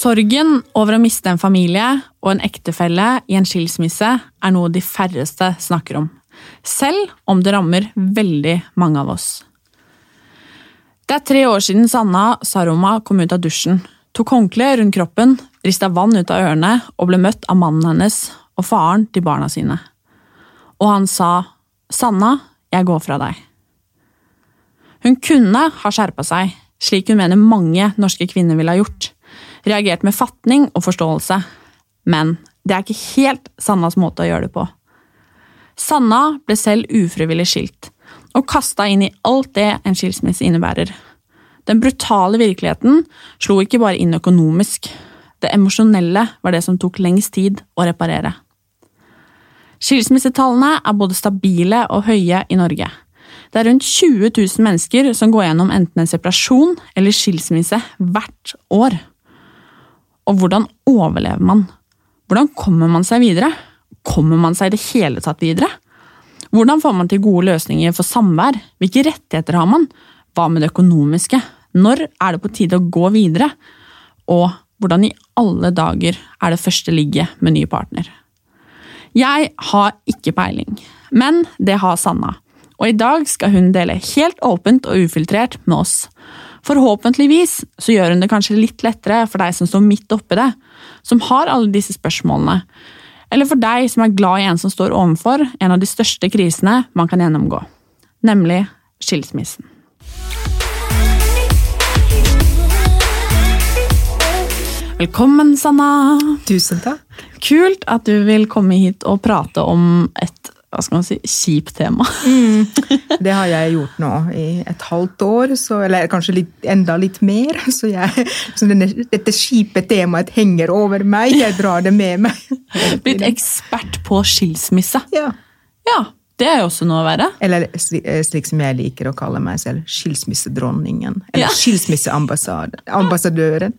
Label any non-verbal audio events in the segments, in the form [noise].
Sorgen over å miste en familie og en ektefelle i en skilsmisse er noe de færreste snakker om, selv om det rammer veldig mange av oss. Det er tre år siden Sanna Saroma kom ut av dusjen, tok håndkle rundt kroppen, rista vann ut av ørene og ble møtt av mannen hennes og faren til barna sine. Og han sa, Sanna, jeg går fra deg. Hun kunne ha skjerpa seg, slik hun mener mange norske kvinner ville ha gjort reagert med fatning og forståelse. Men det er ikke helt Sannas måte å gjøre det på. Sanna ble selv ufrivillig skilt, og kasta inn i alt det en skilsmisse innebærer. Den brutale virkeligheten slo ikke bare inn økonomisk. Det emosjonelle var det som tok lengst tid å reparere. Skilsmissetallene er både stabile og høye i Norge. Det er rundt 20 000 mennesker som går gjennom enten en separasjon eller skilsmisse hvert år. Og hvordan overlever man? Hvordan kommer man seg videre? Kommer man seg i det hele tatt videre? Hvordan får man til gode løsninger for samvær? Hvilke rettigheter har man? Hva med det økonomiske? Når er det på tide å gå videre? Og hvordan i alle dager er det første ligget med ny partner? Jeg har ikke peiling, men det har Sanna. Og i dag skal hun dele helt åpent og ufiltrert med oss. Forhåpentligvis så gjør hun det kanskje litt lettere for deg som står midt oppi det, som har alle disse spørsmålene, eller for deg som er glad i en som står overfor en av de største krisene man kan gjennomgå, nemlig skilsmissen. Velkommen, Sanna. Tusen takk. Kult at du vil komme hit og prate om et hva skal man si, kjipt tema. Mm, det har jeg gjort nå i et halvt år, så, eller kanskje litt, enda litt mer. Så, jeg, så denne, dette kjipe temaet henger over meg. Jeg drar det med meg. Blitt ekspert på skilsmisse. Ja. ja. Det er jo også noe å være. Eller eh, slik som jeg liker å kalle meg selv, skilsmissedronningen. Eller ja. skilsmisseambassadøren.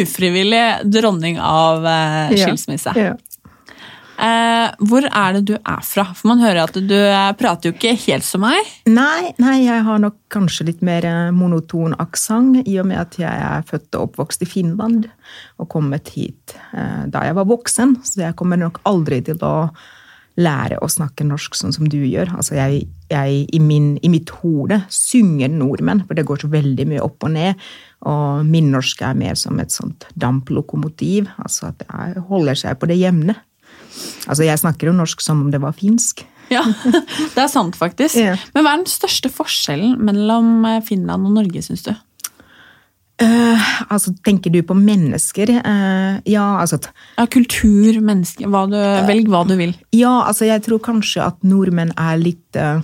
Ufrivillig dronning av eh, skilsmisse. Ja. Ja. Eh, hvor er det du er fra? For Man hører at du eh, prater jo ikke helt som meg. Nei, nei jeg har nok kanskje litt mer eh, monoton aksent, i og med at jeg er født og oppvokst i Finland og kommet hit eh, da jeg var voksen. Så jeg kommer nok aldri til å lære å snakke norsk sånn som du gjør. Altså jeg, jeg i, min, i, mitt hode synger nordmenn, for det går så veldig mye opp og ned. Og min norsk er mer som et sånt damplokomotiv. Altså at det holder seg på det jevne. Altså, jeg snakker jo norsk som om det var finsk. [laughs] Ja, det er sant, faktisk. Ja. Men hva er den største forskjellen mellom eh, Finland og Norge, syns du? Uh, altså, Tenker du på mennesker? Uh, ja, altså Ja, Kultur, mennesker hva du, Velg hva du vil. Ja, altså jeg tror kanskje at nordmenn er litt uh,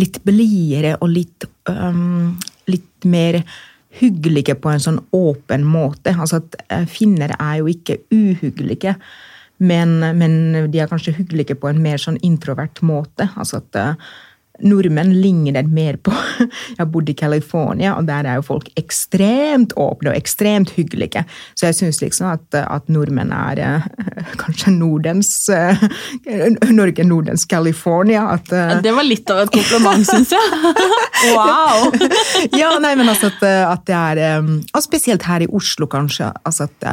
Litt blidere og litt um, Litt mer hyggelige på en sånn åpen måte. Altså at Finner er jo ikke uhyggelige. Men, men, de er kanskje hyggelige på en mer sånn introvert måte. altså at uh, Nordmenn ligner mer på [laughs] Jeg har bodd i California, og der er jo folk ekstremt åpne og ekstremt hyggelige. Så jeg syns liksom at, at, nordmenn er uh, [laughs] kanskje Nordens uh, [laughs] Norge Nordens California. At, det var litt av et kompliment, syns jeg. wow! ja, nei, men altså at, at det er um, Og spesielt her i Oslo, kanskje. altså at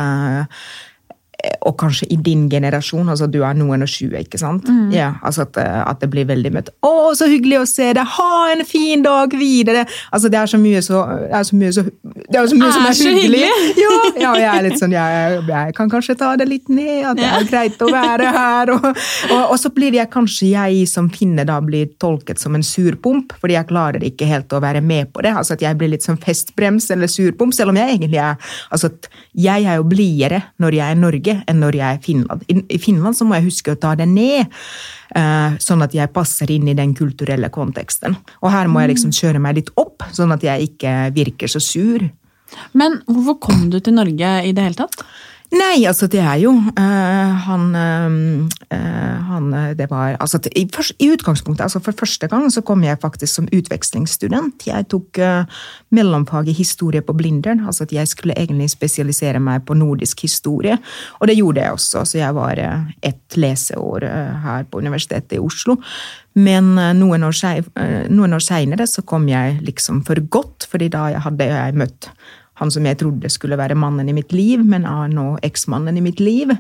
og kanskje i din generasjon, altså du er noen og tjue, ikke sant? Mm. Ja, altså at, eh, at, det blir veldig møtt. 'Å, så hyggelig å se deg! Ha en fin dag videre!' Altså Det er så mye, så, er så mye, så, det er så mye er som er så hyggelig. hyggelig. Ja, ja, jeg er litt sånn jeg, jeg, kan kanskje ta det litt ned, at det er greit å være her. Og, og, og, så blir jeg kanskje jeg som finne da blir tolket som en surpomp, fordi jeg klarer ikke helt å være med på det. Altså at jeg blir litt som festbrems eller surpomp, selv om jeg egentlig er altså at jeg er jo blidere når jeg er i Norge enn når jeg er i Finland. I Finland så må jeg huske å ta det ned, eh, sånn at jeg passer inn i den kulturelle konteksten. Og her må jeg liksom mm. kjøre meg litt opp, sånn at jeg ikke virker så sur. Men hvorfor kom du til Norge i det hele tatt? Nei, altså det er jo uh, han, uh, han Det var altså i, først, i, utgangspunktet, altså for første gang så kom jeg faktisk som utvekslingsstudent. Jeg tok uh, mellomfag i historie på Blindern. altså at Jeg skulle egentlig spesialisere meg på nordisk historie, og det gjorde jeg også. Så jeg var ett leseår her på Universitetet i Oslo. Men noen år, noen år seinere så kom jeg liksom for godt, fordi da hadde jeg møtt han som jeg trodde skulle være mannen i mitt liv, men er nå eksmannen i mitt liv.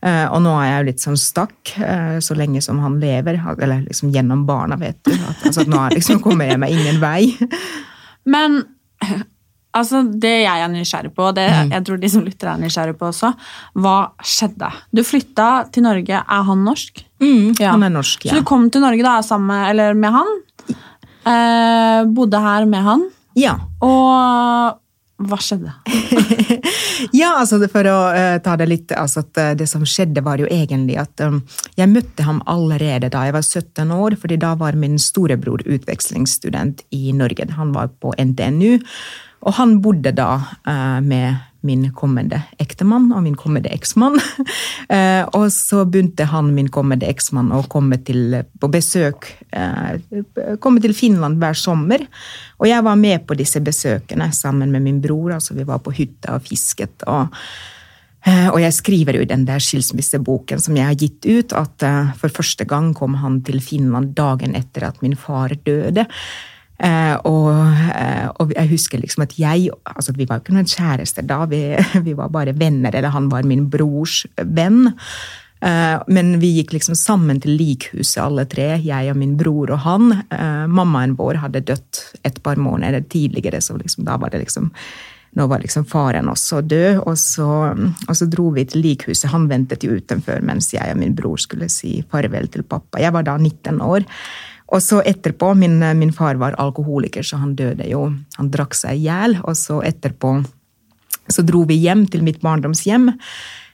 Uh, og nå er jeg jo litt sånn stakk, uh, så lenge som han lever. Eller liksom gjennom barna, vet du. At, altså, nå liksom, kommer jeg meg ingen vei. Men altså, det jeg er nysgjerrig på, og det mm. jeg tror de som lytter er nysgjerrig på også, hva skjedde? Du flytta til Norge. Er han norsk? Mm, ja. Han er norsk, ja. Så du kom til Norge da sammen eller med han? Uh, bodde her med han? Ja. Og hva skjedde? [laughs] ja, altså For å uh, ta det litt altså at, uh, Det som skjedde, var jo egentlig at um, jeg møtte ham allerede da jeg var 17 år, fordi da var min storebror utvekslingsstudent i Norge. Han var på NTNU, og han bodde da uh, med min kommende ektemann og min kommende eksmann. [laughs] Eh, og så begynte han, min kommende eksmann, å komme til, på besøk eh, Komme til Finland hver sommer. Og jeg var med på disse besøkene sammen med min bror. altså Vi var på hytta og fisket. og eh, og jeg skriver jo i den der skilsmisseboken som jeg har gitt ut, at for første gang kom han til Finland dagen etter at min far døde. Eh, og, eh, og, jeg husker liksom at jeg altså Vi var jo ikke noen kjærester da, vi, [laughs] vi, var bare venner. Eller han var min brors venn. Eh, men vi gikk liksom sammen til likhuset alle tre, jeg og min bror og han. Mammaen vår hadde dødd et par måneder tidligere, så liksom, da var det liksom nå var liksom faren også død, og så, og så, dro vi til likhuset. Han ventet jo utenfor mens jeg og min bror skulle si farvel til pappa. Jeg var da 19 år. Og så etterpå min, min, far var alkoholiker, så han døde jo. Han drakk seg i hjel. Og så etterpå så dro vi hjem til mitt barndomshjem.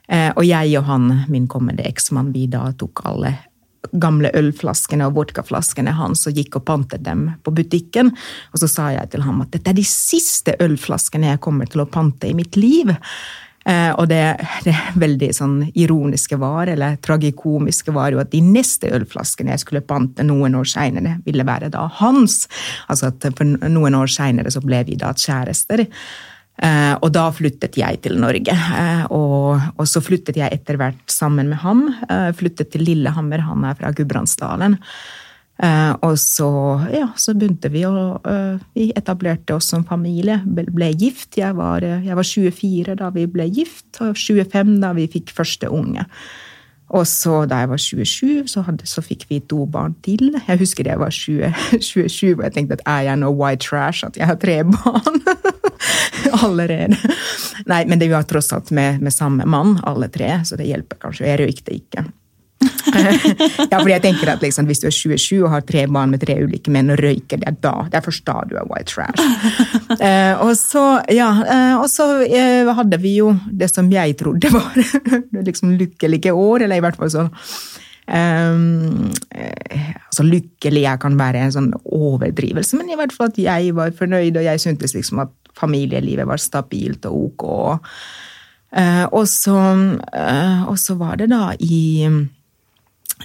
Eh, og jeg og han, min kommende eksmann, vi da tok alle gamle ølflaskene og vodkaflaskene hans og gikk og pantet dem på butikken. Og så sa jeg til ham at dette er de siste ølflaskene jeg kommer til å pante i mitt liv. Eh, og det, det veldig sånn ironiske var, eller tragikomiske, var jo at de neste ølflaskene jeg skulle pante noen år seinere, ville være da hans. Altså at for noen år seinere så ble vi da kjærester. Eh, og da flyttet jeg til Norge. Eh, og, og, så flyttet jeg etter hvert sammen med ham. flyttet til Lillehammer, han er fra Gudbrandsdalen. Uh, og så, ja, så begynte vi å uh, Vi etablerte oss som familie, ble, gift. Jeg var, uh, jeg var, 24 da vi ble gift, og 25 da vi fikk første unge. Og så da jeg var 27, så, hadde, så fikk vi to barn til. Jeg husker jeg var 20, 27 og jeg tenkte at er jeg nå white trash at jeg har tre barn? [laughs] Allerede. Nei, men det var tross alt med, med samme mann, alle tre, så det hjelper kanskje. Jeg røykte ikke. [laughs] ja, fordi jeg tenker at liksom, Hvis du er 27 og har tre barn med tre ulike menn og røyker, det er da det er først da du er white trash. [laughs] eh, og så, ja, eh, og så eh, hadde vi jo det som jeg trodde var [laughs] liksom lykkelige år, eller i hvert fall så um, altså Lykkelig jeg kan være en sånn overdrivelse, men i hvert fall at jeg var fornøyd, og jeg syntes liksom at familielivet var stabilt og ok. og, så, og så var det da i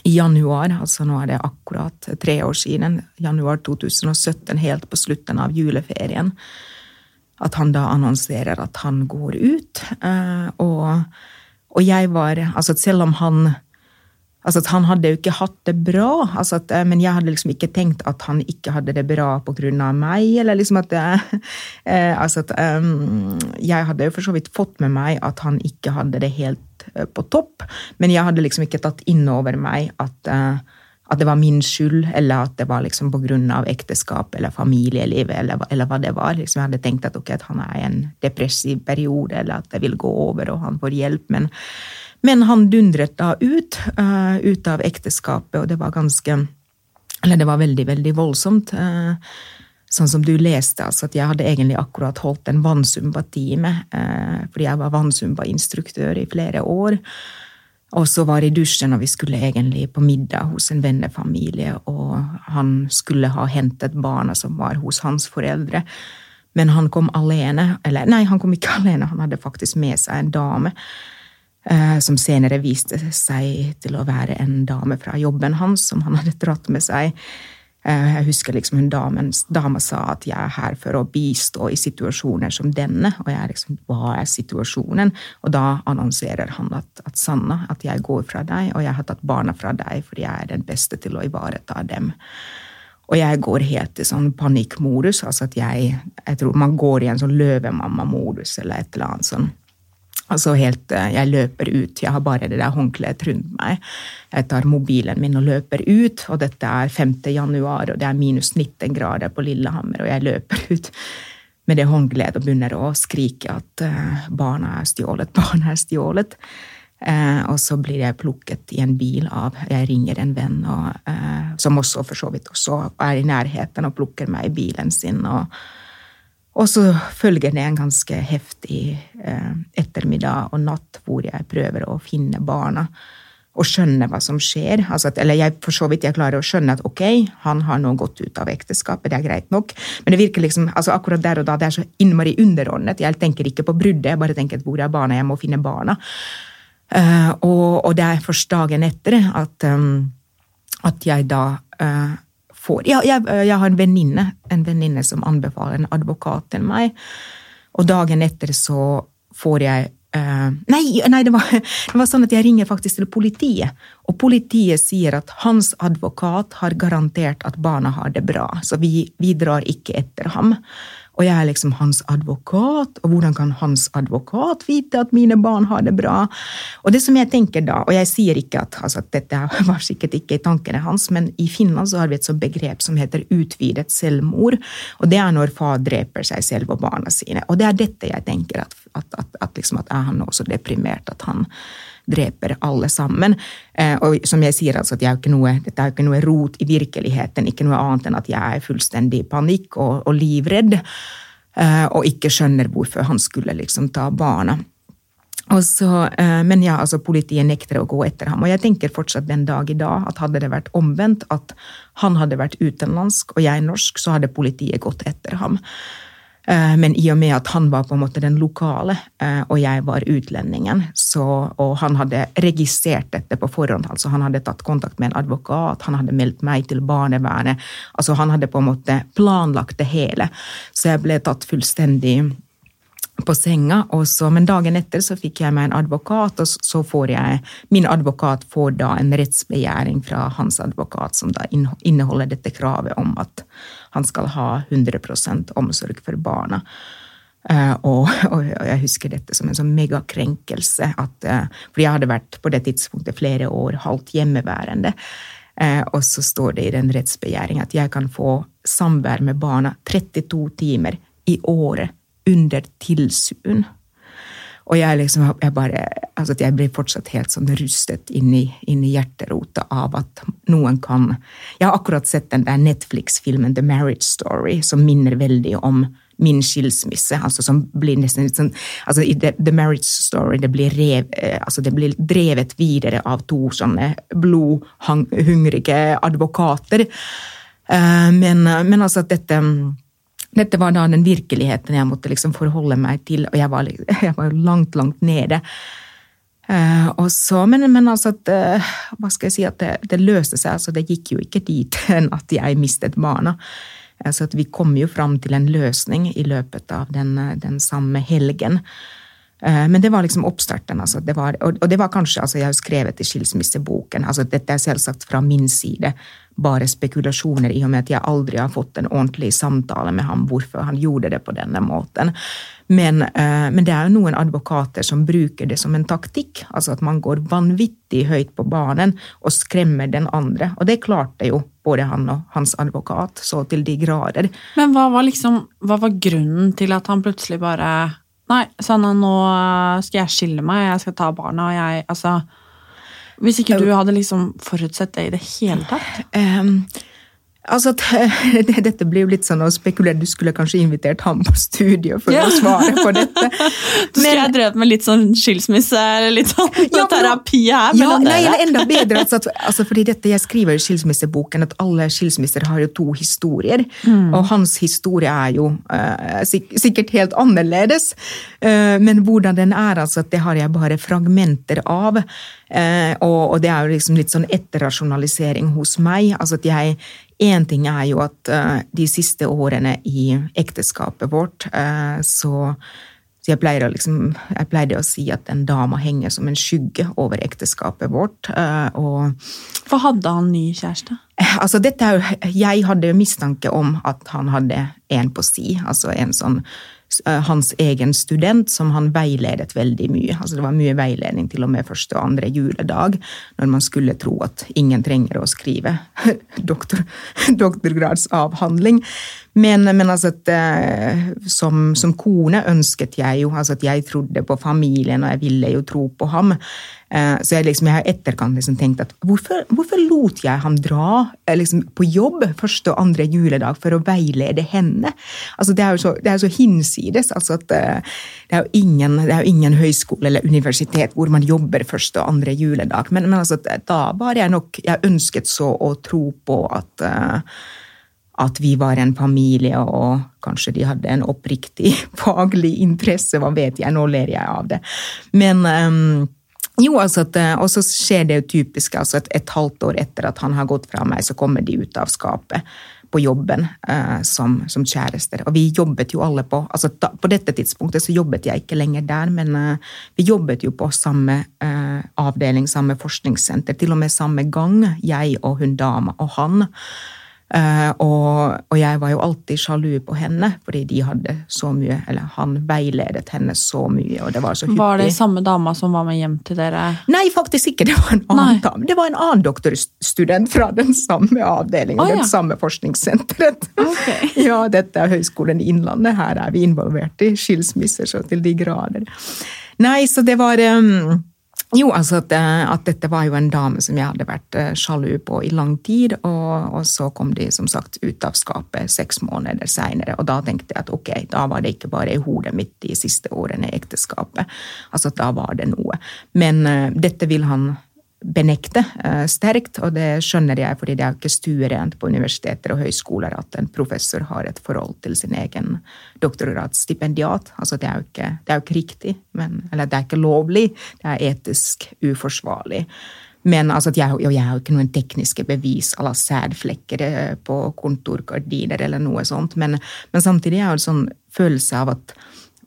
i januar, altså nå er det akkurat tre år siden, januar 2017, helt på slutten av juleferien, at han da annonserer at han går ut. Eh, og, og jeg var Altså, selv om han Altså at Han hadde jo ikke hatt det bra, altså at, eh, men jeg hadde liksom ikke tenkt at han ikke hadde det bra pga. meg. eller liksom at, eh, [laughs] altså at um, Jeg hadde jo for så vidt fått med meg at han ikke hadde det helt uh, på topp, men jeg hadde liksom ikke tatt inn over meg at, uh, at det var min skyld, eller at det var liksom pga. ekteskap eller familielivet, eller, eller, hva det var. Liksom jeg hadde tenkt at, okay, at han er i en depressiv periode, eller at det vil gå over og han får hjelp. men men han dundret da ut, uh, ut av ekteskapet, og det var ganske Eller det var veldig, veldig voldsomt. Uh, sånn som du leste, altså at jeg hadde egentlig akkurat holdt en vannsumba-time, uh, fordi jeg var vannsumba-instruktør i flere år. Og så var jeg i dusjen, og vi skulle egentlig på middag hos en vennefamilie, og han skulle ha hentet barna som var hos hans foreldre. Men han kom alene. Eller nei, han kom ikke [laughs] alene, han hadde faktisk med seg en dame. Eh, som senere viste seg til å være en dame fra jobben hans som han [laughs] hadde dratt med seg. Eh, jeg husker liksom hun damen, dama sa at jeg er her for å bistå i situasjoner som denne. Og jeg liksom, hva er situasjonen? Og da annonserer han at, at Sanna, at jeg går fra deg, og jeg har tatt barna fra deg fordi jeg er den beste til å ivareta dem. Og jeg går helt i sånn panikkmodus. altså at jeg, jeg tror Man går i en sånn løvemamma-modus eller et eller annet sånn. Altså helt, eh, Jeg løper ut. Jeg har bare det der håndkleet rundt meg. Jeg tar mobilen min og løper ut, og dette er 5. januar, og det er minus 19 grader på Lillehammer, og jeg løper ut med det håndkleet og begynner å skrike at uh, barna er stjålet, [laughs] barna er stjålet. Uh, og så blir jeg plukket i en bil av Jeg ringer en venn og, som også for så vidt også er i nærheten og plukker meg i bilen sin. og og så følger det en ganske heftig eh, ettermiddag og natt hvor jeg prøver å finne barna og skjønne hva som skjer. Altså at, eller jeg for så vidt jeg klarer å skjønne at ok, han har nå gått ut av ekteskapet, det er greit nok. Men det virker liksom, altså akkurat der og da det er så innmari underordnet. Jeg tenker ikke på bruddet, jeg bare tenker at hvor er barna, jeg må finne barna. Uh, og, og, det er først dagen etter at, um, at jeg da uh, får jeg, jeg, jeg, har en venninne en venninne som anbefaler en advokat til meg. Og dagen etter så får jeg uh, Nei, nei det, var, [laughs] det, var, sånn at jeg ringer faktisk til politiet. Og politiet sier at hans advokat har garantert at barna har det bra. Så vi, vi drar ikke etter ham. Og jeg er liksom hans advokat, og hvordan kan hans advokat vite at mine barn har det bra? Og det som jeg tenker da, og jeg sier ikke at, altså, dette [laughs] var sikkert ikke i tankene hans, men i Finland så har vi et sånt begrep som heter utvidet selvmord. Og det er når far dreper seg selv og barna sine. Og det er dette jeg tenker, at, at, at, at liksom, er han også deprimert at han dreper alle sammen. Eh, og som jeg sier, altså, at jeg er noe, dette er ikke noe rot i virkeligheten, ikke noe annet enn at jeg er fullstendig i panikk og, og livredd, eh, og ikke skjønner hvorfor han skulle liksom ta barna. Så, eh, men ja, altså politiet nekter å gå etter ham. Og jeg tenker fortsatt den dag i dag at hadde det vært omvendt, at han hadde vært utenlandsk og jeg norsk, så hadde politiet gått etter ham. Eh, men i og med at han var på en måte den lokale, eh, og jeg var utlendingen, så, og han hadde registrert dette på forhånd, altså han hadde tatt kontakt med en advokat, han hadde meldt meg til barnevernet, altså han hadde på en måte planlagt det hele. Så jeg ble tatt fullstendig på senga, så, men dagen etter så fikk jeg meg en advokat, og så får jeg Min advokat får da en rettsbegjæring fra hans advokat, som da inneholder dette kravet om at han skal ha 100% omsorg for barna. Uh, og, og, jeg husker dette som en sånn megakrenkelse. Uh, fordi jeg hadde vært på det tidspunktet flere år halvt hjemmeværende. Uh, og så står det i den rettsbegjæringen at jeg kan få samvær med barna 32 timer i året under tilsyn. Og jeg, liksom, jeg, bare, altså jeg blir fortsatt helt sånn rustet inn i, inn i hjerterota av at noen kan Jeg har akkurat sett den der Netflix-filmen The Marriage Story, som minner veldig om min skilsmisse. altså som blir nesten litt sånn, altså I The, The Marriage Story det blir, rev, eh, altså det blir drevet videre av to sånne blodhungrige advokater. Eh, men, men altså at dette dette var da den virkeligheten jeg måtte liksom forholde meg til, og jeg var, [laughs] jeg langt, langt nede. Uh, så, men, men, altså at, uh, hva skal jeg si, at det, det, løste seg. altså Det gikk jo ikke dit [laughs] enn at jeg mistet barna. Altså at vi kom jo fram til en løsning i løpet av den, den samme helgen. Uh, men det var liksom oppstarten. Altså. Det var, og, det var kanskje altså Jeg har skrevet i skilsmisseboken. altså Dette er selvsagt fra min side bare spekulasjoner, i og med at jeg aldri har fått en ordentlig samtale med ham hvorfor han gjorde det på denne måten. Men, uh, men, det er jo noen advokater som bruker det som en taktikk. Altså at man går vanvittig høyt på banen og skremmer den andre. Og det klarte jo både han og hans advokat, så til de grader. Men hva var liksom, hva var grunnen til at han plutselig bare Nei, Sanna, nå skal jeg skille meg, jeg skal ta barna, og jeg Altså hvis ikke du hadde liksom forutsett det i det hele tatt? Um, Altså, [laughs] Dette blir jo litt sånn å spekulere. Du skulle kanskje invitert ham på studio for Ja. å svare på dette. [laughs] Du skulle jeg drevet med litt sånn skilsmisse eller litt sånn Ja, terapi her ja, nei, eller enda bedre. Altså, [laughs] altså, fordi dette Jeg skriver i skilsmisseboken at alle skilsmisser har jo to historier. Mm. Og hans historie er jo uh, sik sikkert helt annerledes. Uh, men hvordan den er, altså, det har jeg bare fragmenter av. Uh, og, og det er jo liksom litt sånn etterrasjonalisering hos meg. altså at jeg Én ting er jo at eh, de siste årene i ekteskapet vårt, eh, så så jeg pleier, liksom, jeg pleide å si at en dama henger som en skygge over ekteskapet vårt. eh, Og For hadde han ny kjæreste? altså dette jeg hadde mistanke om at han hadde en på si, altså en sånn hans egen student som han veiledet veldig mye. Altså det var mye veiledning til og med første og andre juledag, når man skulle tro at ingen trenger å skrive [laughs] doktor, doktorgradsavhandling. Men, men altså at, eh, som, som kone ønsket jeg jo altså at jeg trodde på familien, og jeg ville jo tro på ham. Eh, Så jeg, liksom, jeg har etterkant liksom tenkt at hvorfor, hvorfor lot jeg ham dra eh, liksom, på jobb første og andre juledag for å veilede henne? Altså, det er jo så, det er jo så hinsides. Altså at, eh, det, er jo ingen, ingen høyskole eller universitet hvor man jobber første og andre juledag. Men, men altså, da var jeg nok Jeg ønsket så å tro på at at vi var en familie, og kanskje de hadde en oppriktig [laughs] faglig interesse, hva vet jeg, nå ler jeg av det. Men ehm, jo, altså at, eh, Og så skjer det jo typisk, altså et, et halvt år etter at han har gått fra meg, så kommer de ut av skapet på jobben uh, som, som kjærester. Og vi jobbet jo alle på altså da, På dette tidspunktet så jobbet jeg ikke lenger der, men uh, vi jobbet jo på samme uh, avdeling, samme forskningssenter, til og med samme gang, jeg og hun dama og han. Eh, og, og jeg var jo alltid sjalu på henne, fordi de hadde så mye Eller han veiledet henne så mye, og det var så hyppig. Var det samme dama som var med hjem til dere? Nei, faktisk ikke. Det var en annen dame. Det var en annen doktorstudent fra den samme avdelingen, oh, ja. det samme forskningssenteret. Okay. [laughs] Ja, dette er Høgskolen i Innlandet. Her er vi involvert i skilsmisser så til de grader. Nei, så det var um, jo, altså at, eh, at dette var jo en dame som jeg hadde vært eh, sjalu på i lang tid, og, og så kom de som sagt ut av skapet seks måneder seinere, og da tenkte jeg at ok, da var det ikke bare i hodet mitt de siste årene i ekteskapet, altså da var det noe. Men uh, dette vil han benekte eh, sterkt, og det skjønner jeg, fordi det er ikke stuerent på universiteter og høyskoler at en professor har et forhold til sin egen doktorgradsstipendiat. Altså, det er jo ikke, det er jo ikke riktig, men, eller det er ikke lovlig, det er etisk uforsvarlig. Men altså, jeg, jeg har jo ikke noen tekniske bevis à la sædflekker på kontorgardiner eller noe sånt, men, men samtidig er det en sånn følelse av at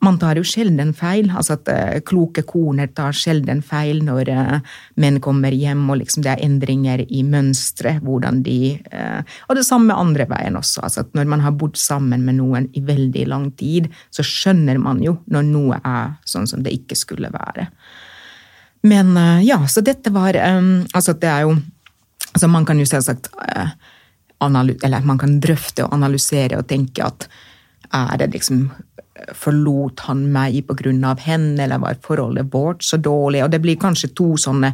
man tar jo sjelden feil. altså at uh, Kloke koner tar sjelden feil når uh, menn kommer hjem og liksom det er endringer i mønstre. hvordan de, uh, Og det samme andre veien også. altså at Når man har bodd sammen med noen i veldig lang tid, så skjønner man jo når noe er sånn som det ikke skulle være. Men ja, så dette var um, Altså det er jo altså Man kan jo selvsagt Eller man kan drøfte og analysere og tenke at er det liksom Forlot han meg av henne, eller var forholdet vårt så dårlig? Og det blir kanskje to sånne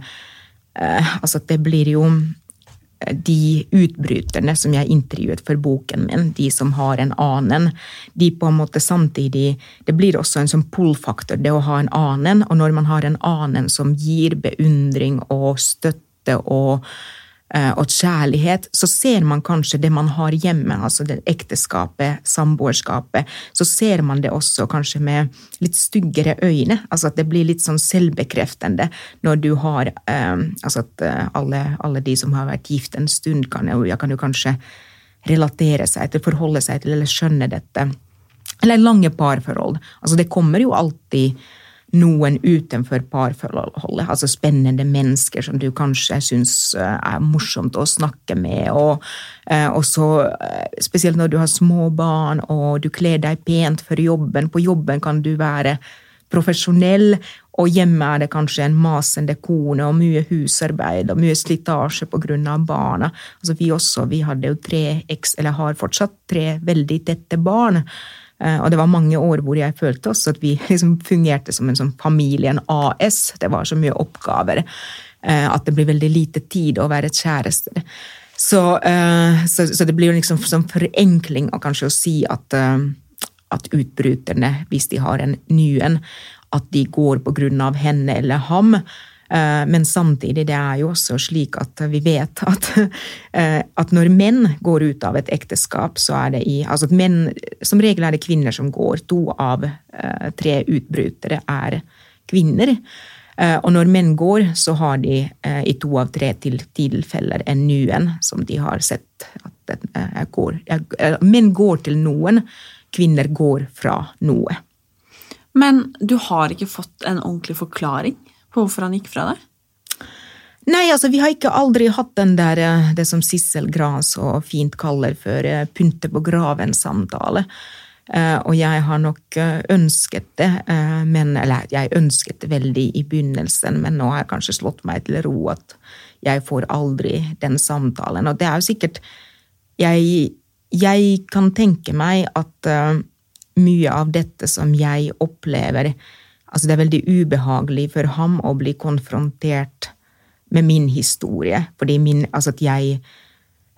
eh, Altså det blir jo eh, de utbryterne som jeg intervjuet for boken min, de som har en annen, de på en måte samtidig Det blir også en sånn pull-faktor, det å ha en annen. Og når man har en annen som gir beundring og støtte og, og kjærlighet, så ser man kanskje det man har hjemme, altså det ekteskapet, samboerskapet, så ser man det også kanskje med litt styggere øyne. Altså at det blir litt sånn selvbekreftende når du har eh, Altså at eh, alle, alle de som har vært gift en stund, kan jo, kan jo kanskje relatere seg til, forholde seg til eller skjønne dette. Eller lange parforhold. Altså det kommer jo alltid noen utenfor parforholdet, altså spennende mennesker som du kanskje syns eh, er morsomt å snakke med, og, eh, og så eh, spesielt når du har små barn og du kler deg pent for jobben. På jobben kan du være profesjonell, og hjemme er det kanskje en masende kone og mye husarbeid og mye slitasje pga. barna. Altså vi også, vi hadde jo tre eller har fortsatt tre veldig tette barn. Eh, Og det var mange år hvor jeg følte også at vi [laughs] liksom fungerte som en sånn en AS. Det var så mye oppgaver eh, at det blir veldig lite tid å være kjærester. Så, eh, så, så, det blir jo liksom som forenkling av kanskje å si at, at utbryterne, hvis de har en ny en, at de går på grunn av henne eller ham. Eh, men samtidig, det er jo også slik at vi vet at, [laughs] eh, at når menn går ut av et ekteskap, så er det i altså menn, Som regel er det kvinner som går. To av eh, tre utbrytere er kvinner. Og når menn går, så har de i to av tre tilfeller en nuen som de har sett at går. Menn går til noen, kvinner går fra noe. Men du har ikke fått en ordentlig forklaring på hvorfor han gikk fra deg? Nei, altså vi har ikke aldri hatt den der, eh, det som Sissel Gran så fint kaller for eh, pynte på graven-samtale. Eh, og jeg har nok ønsket det, men Eller jeg ønsket det veldig i begynnelsen, men nå har jeg kanskje slått meg til ro at jeg får aldri den samtalen. Og det er jo sikkert Jeg, jeg kan tenke meg at mye av dette som jeg opplever, Altså, det er veldig ubehagelig for ham å bli konfrontert med min historie, fordi min Altså at jeg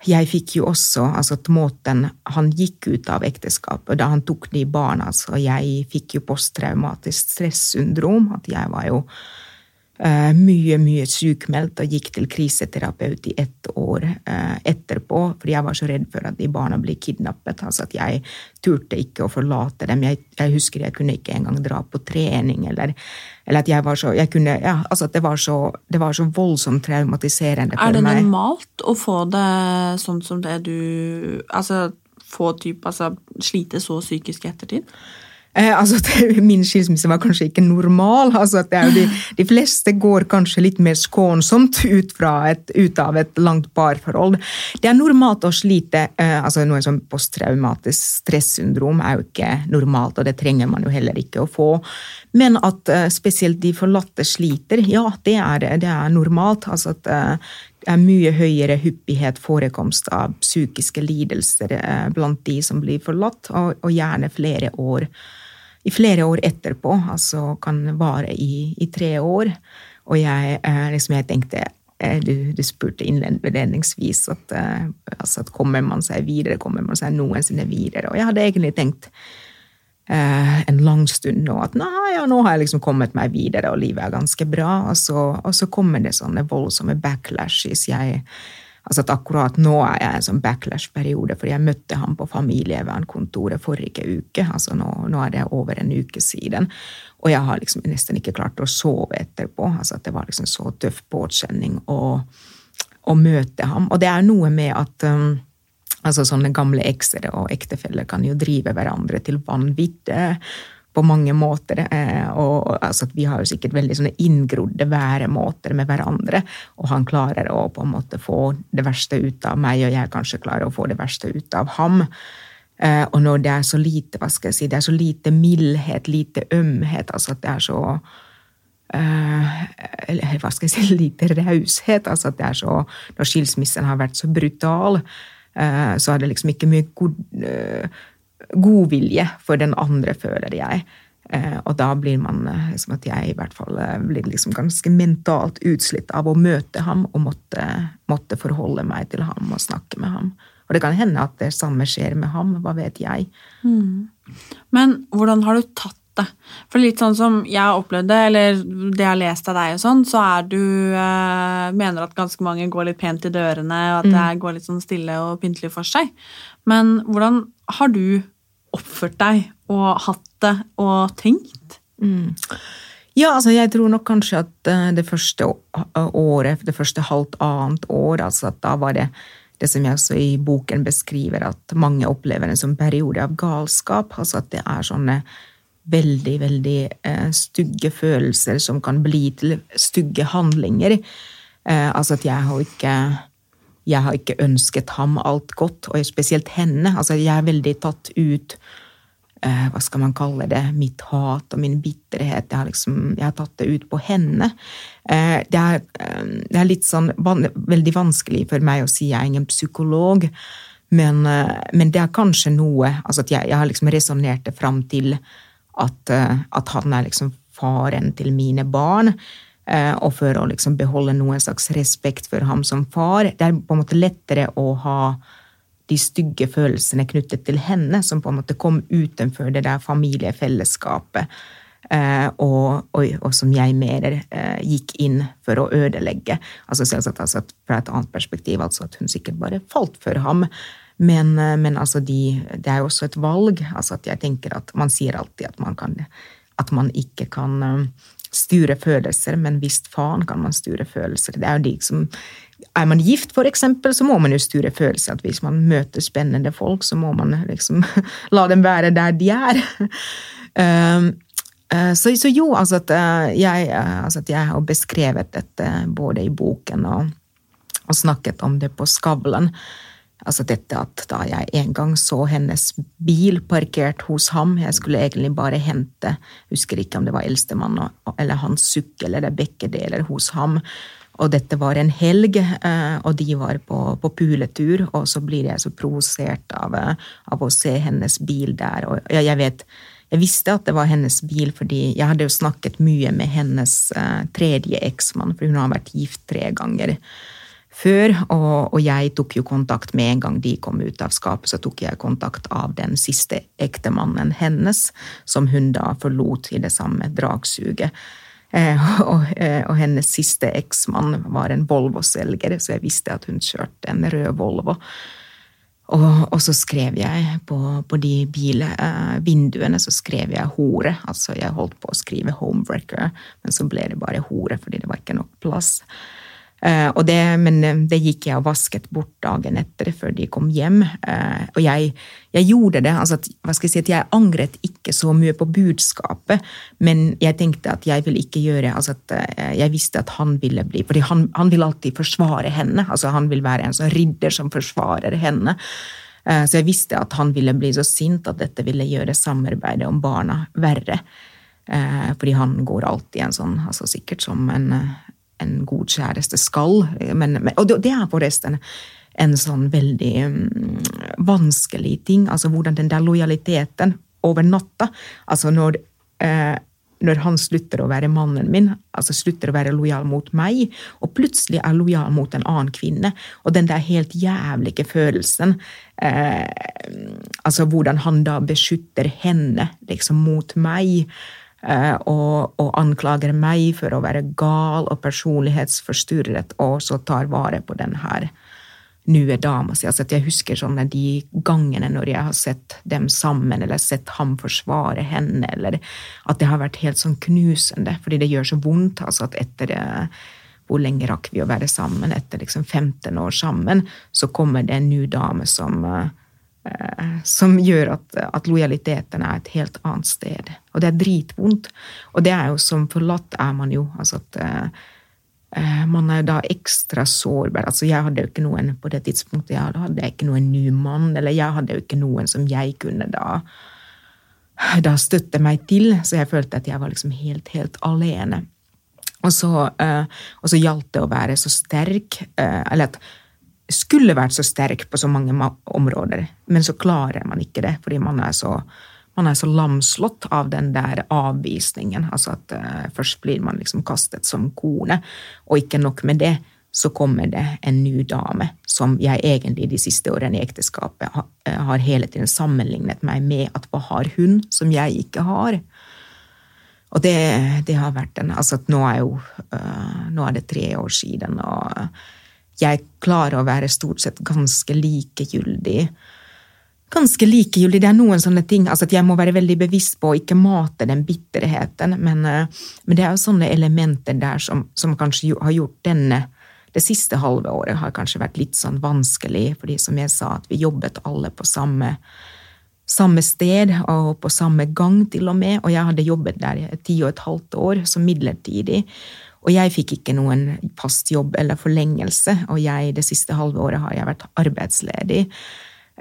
jeg fikk jo også altså at måten Han gikk ut av ekteskapet da han tok de barna, så jeg fikk jo posttraumatisk stressyndrom. At jeg var jo mye, mye sykmeldt og gikk til kriseterapeut i ett år uh, etterpå, fordi jeg var så redd for at de barna ble kidnappet. Altså at jeg turte ikke å forlate dem. Jeg, jeg husker jeg kunne ikke engang dra på trening, eller, eller at jeg var så jeg kunne, ja, altså at det var så, det var så voldsomt traumatiserende for meg. Er det meg. normalt å få det sånn som det du Altså få typ, altså slite så psykisk i ettertid? Eh, altså [laughs] at Min skilsmisse var kanskje ikke normal. altså at de, [gasps] de, fleste går kanskje litt mer skånsomt ut, et, ut, av et langt parforhold. Det er normalt å slite. Eh, altså Noe som posttraumatisk stressyndrom er jo ikke normalt, og det trenger man jo heller ikke å få. Men at eh, spesielt de forlatte sliter, ja, det er, det er normalt. altså at eh, det er mye høyere hyppighet forekomst av psykiske lidelser eh, blant de som blir forlatt, og, og gjerne flere år i flere år etterpå, altså kan vare i, i tre år. Og jeg, eh, liksom jeg tenkte eh, du, du spurte innledningsvis at, eh, altså at kommer man seg videre, kommer man seg noensinne videre? Og jeg hadde egentlig tenkt eh, en lang stund nå at ja, nå har jeg liksom kommet meg videre, og livet er ganske bra. Og så, og så kommer det sånne voldsomme backlashes. Jeg Altså at akkurat nå er jeg i en sånn backlash-periode, for jeg møtte ham på familievernkontoret forrige uke. altså nå, nå, er det over en uke siden. Og jeg har liksom nesten ikke klart å sove etterpå. altså at Det var liksom så tøff påkjenning å, å møte ham. Og det er noe med at um, altså sånne gamle ekser og ektefeller kan jo drive hverandre til vanvitt på mange måter. Eh, og altså, Vi har jo sikkert veldig sånne inngrodde væremåter med hverandre. Og han klarer å på en måte få det verste ut av meg, og jeg kanskje klarer å få det verste ut av ham. Eh, og når det er så lite hva skal jeg si, det er så lite mildhet, lite ømhet, altså at det er så uh, hva skal jeg si, [laughs] lite raushet. altså at det er så, Når skilsmissen har vært så brutal, uh, så er det liksom ikke mye god uh, godvilje for den andre, føler jeg. Eh, og da blir man eh, som at jeg i hvert fall eh, blir liksom ganske mentalt utslitt av å møte ham og måtte, måtte, forholde meg til ham og snakke med ham. Og det kan hende at det samme skjer med ham, hva vet jeg. Mm. Men hvordan har du tatt det? For litt sånn som jeg har opplevd det, eller det jeg har lest av deg, og sånn, så er du eh, mener at ganske mange går litt pent i dørene, og at mm. det går litt sånn stille og pyntelig for seg. Men hvordan har du oppført deg og hatt det og tenkt? Mm. Ja, altså jeg tror nok kanskje at eh, det første året, det første halvt annet år, altså at da var det det som jeg også i boken beskriver, at mange opplever en sånn periode av galskap. Altså at det er sånne veldig, veldig eh, stygge følelser som kan bli til stygge handlinger. Eh, altså at jeg har ikke jeg har ikke ønsket ham alt godt, og spesielt henne. Altså, jeg er veldig tatt ut eh, Hva skal man kalle det? Mitt hat og min bitterhet. Jeg har, liksom, jeg har tatt det ut på henne. Eh, det, er, eh, det, er, litt sånn van, veldig vanskelig for meg å si jeg er ingen psykolog, men, eh, men det er kanskje noe altså jeg, jeg har liksom resonnert det fram til at, eh, at han er liksom faren til mine barn. Eh, og for å liksom beholde noen slags respekt for ham som far. Det er på en måte lettere å ha de stygge følelsene knyttet til henne, som på en måte kom utenfor det der familiefellesskapet. Eh, og, og, og, som jeg mener eh, gikk inn for å ødelegge. Altså selvsagt altså, Fra et annet perspektiv, altså at hun sikkert bare falt for ham. Men, men altså de, det er jo også et valg. altså at jeg tenker at Man sier alltid at man, kan, at man ikke kan styre følelser, men visst faen kan man styre følelser. Det er jo de som er man gift, for eksempel, så må man jo styre følelser. At hvis man møter spennende folk, så må man liksom [laughs] la dem være der de er. [laughs] Um, Eh, så, så, jo, altså at, eh, jeg, eh, altså at, jeg, har beskrevet dette både i boken og, og snakket om det på Skavlan. Altså dette at da jeg en gang så hennes bil parkert hos ham Jeg skulle egentlig bare hente Husker ikke om det var eldstemann eller hans sykkel eller begge deler hos ham. Og dette var en helg, og de var på, på puletur, og så blir jeg så provosert av, av, å se hennes bil der. Og jeg vet jeg visste at det var hennes bil, fordi jeg hadde jo snakket mye med hennes uh, tredje eksmann, for hun har vært gift tre ganger før. Og, og, jeg tok jo kontakt med en gang de kom ut av skapet, så tok jeg kontakt av den siste ektemannen hennes, som hun da forlot i det samme dragsuget. Eh, [laughs] og, eh, og, hennes siste eksmann var en Volvo-selger, så jeg visste at hun kjørte en rød Volvo. Og, og, så skrev jeg på, på de bilvinduene så skrev jeg hore. Altså jeg holdt på å skrive homewrecker, men så ble det bare hore fordi det var ikke nok plass. Uh, det, men eh, det gikk jeg og vasket bort dagen etter, før de kom hjem. Uh, og jeg, jeg, gjorde det. altså at, hva skal Jeg si, at jeg angret ikke så mye på budskapet, men jeg tenkte at jeg ville ikke gjøre altså at Jeg visste at han ville bli fordi han, han vil alltid forsvare henne. altså Han vil være en sånn ridder som forsvarer henne. Så jeg visste at han ville bli så sint at dette ville gjøre samarbeidet om barna verre. Fordi han går alltid en sånn, altså sikkert som en en god kjæreste skal. Men, men, og det er forresten en sånn veldig um, vanskelig ting. Altså hvordan den der lojaliteten over natta Altså når, eh, når han slutter å være mannen min, altså slutter å være lojal mot meg, og plutselig er lojal mot en annen kvinne, og den der helt jævlige følelsen eh, Altså hvordan han da beskytter henne liksom mot meg. Eh, og, og, anklager meg for å være gal og personlighetsforstyrret, og så tar vare på den her nye dama si. Altså jeg husker sånne de gangene når jeg har sett dem sammen, eller sett ham forsvare henne, eller at det har vært helt sånn knusende, fordi det gjør så vondt. altså at etter eh, hvor lenge rakk vi å være sammen? Etter liksom 15 år sammen, så kommer det en ny dame som Eh, som gjør at, at, lojaliteten er et helt annet sted. Og det er dritvondt. Og det er jo som forlatt er man jo. altså at uh, Man er da ekstra sårbar. altså Jeg hadde jo ikke noen på det tidspunktet jeg hadde ikke noen ny mann, eller jeg hadde jo ikke noen som jeg kunne da da støtte meg til, så jeg følte at jeg var liksom helt, helt alene. Og så, uh, og så gjaldt det å være så sterk, uh, eller at skulle vært så sterk på så mange områder, men så klarer man ikke det fordi man er så, man er så lamslått av den der avvisningen. Altså at uh, først blir man liksom kastet som kone, og ikke nok med det, så kommer det en ny dame som jeg egentlig de siste årene i ekteskapet har, uh, har hele tiden sammenlignet meg med at hva har hun som jeg ikke har? Og det, det har vært en Altså nå er jo uh, Nå er det tre år siden, og jeg klarer å være stort sett ganske likegyldig. Ganske likegyldig. Det er noen sånne ting altså at jeg må være veldig bevisst på å ikke mate den bitterheten, men, eh, men det er jo sånne elementer der som, som kanskje har gjort denne det siste halve året har kanskje vært litt sånn vanskelig, fordi som jeg sa, at vi jobbet alle på samme, samme sted og på samme gang, til og med. Og jeg hadde jobbet der i ti og et halvt år som midlertidig. Og jeg fikk ikke noen fast jobb eller forlengelse, og jeg det siste halve året har jeg vært arbeidsledig.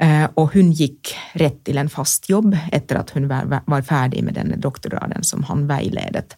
Eh, og hun gikk rett til en fast jobb etter at hun var ferdig med denne doktorgraden som han veiledet.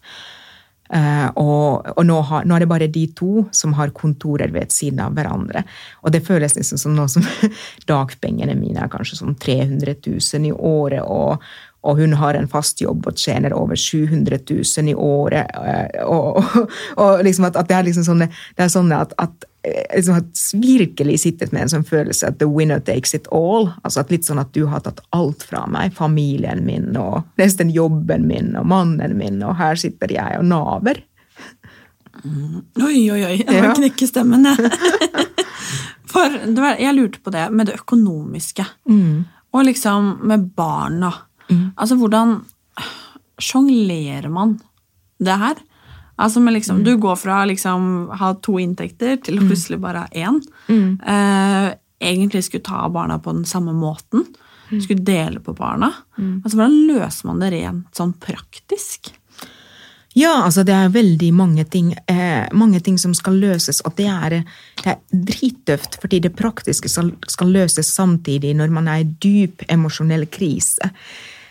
Uh, og, og nå, har, nå, er det bare de to som har kontorer ved siden av hverandre. Og det føles liksom som nå som [laughs] dagpengene mine er kanskje sånn 300 000 i året, og, og hun har en fast jobb og tjener over 700 000 i året. Eh, og, og, og liksom at, at, det er liksom sånn, det er sånn at, at eh, liksom at virkelig sittet med en sånn følelse at the winner takes it all. altså at Litt sånn at du har tatt alt fra meg. Familien min og nesten jobben min og mannen min, og her sitter jeg og naver. Mm. Oi, oi, oi. Jeg må ja. knekke stemmen, jeg. [laughs] For jeg lurte på det med det økonomiske. Mm. Og liksom med barna. Mm. Altså, hvordan sjonglerer man det her? Altså, liksom, mm. Du går fra å liksom, ha to inntekter til å mm. plutselig bare ha én. Mm. Eh, egentlig skulle ta barna på den samme måten. Mm. Skulle dele på barna. Altså, Hvordan løser man det rent sånn praktisk? Ja, altså det er veldig mange ting, eh, mange ting som skal løses, og det er, det er drittøft, fordi det praktiske skal, skal, løses samtidig når man er i dyp emosjonell krise.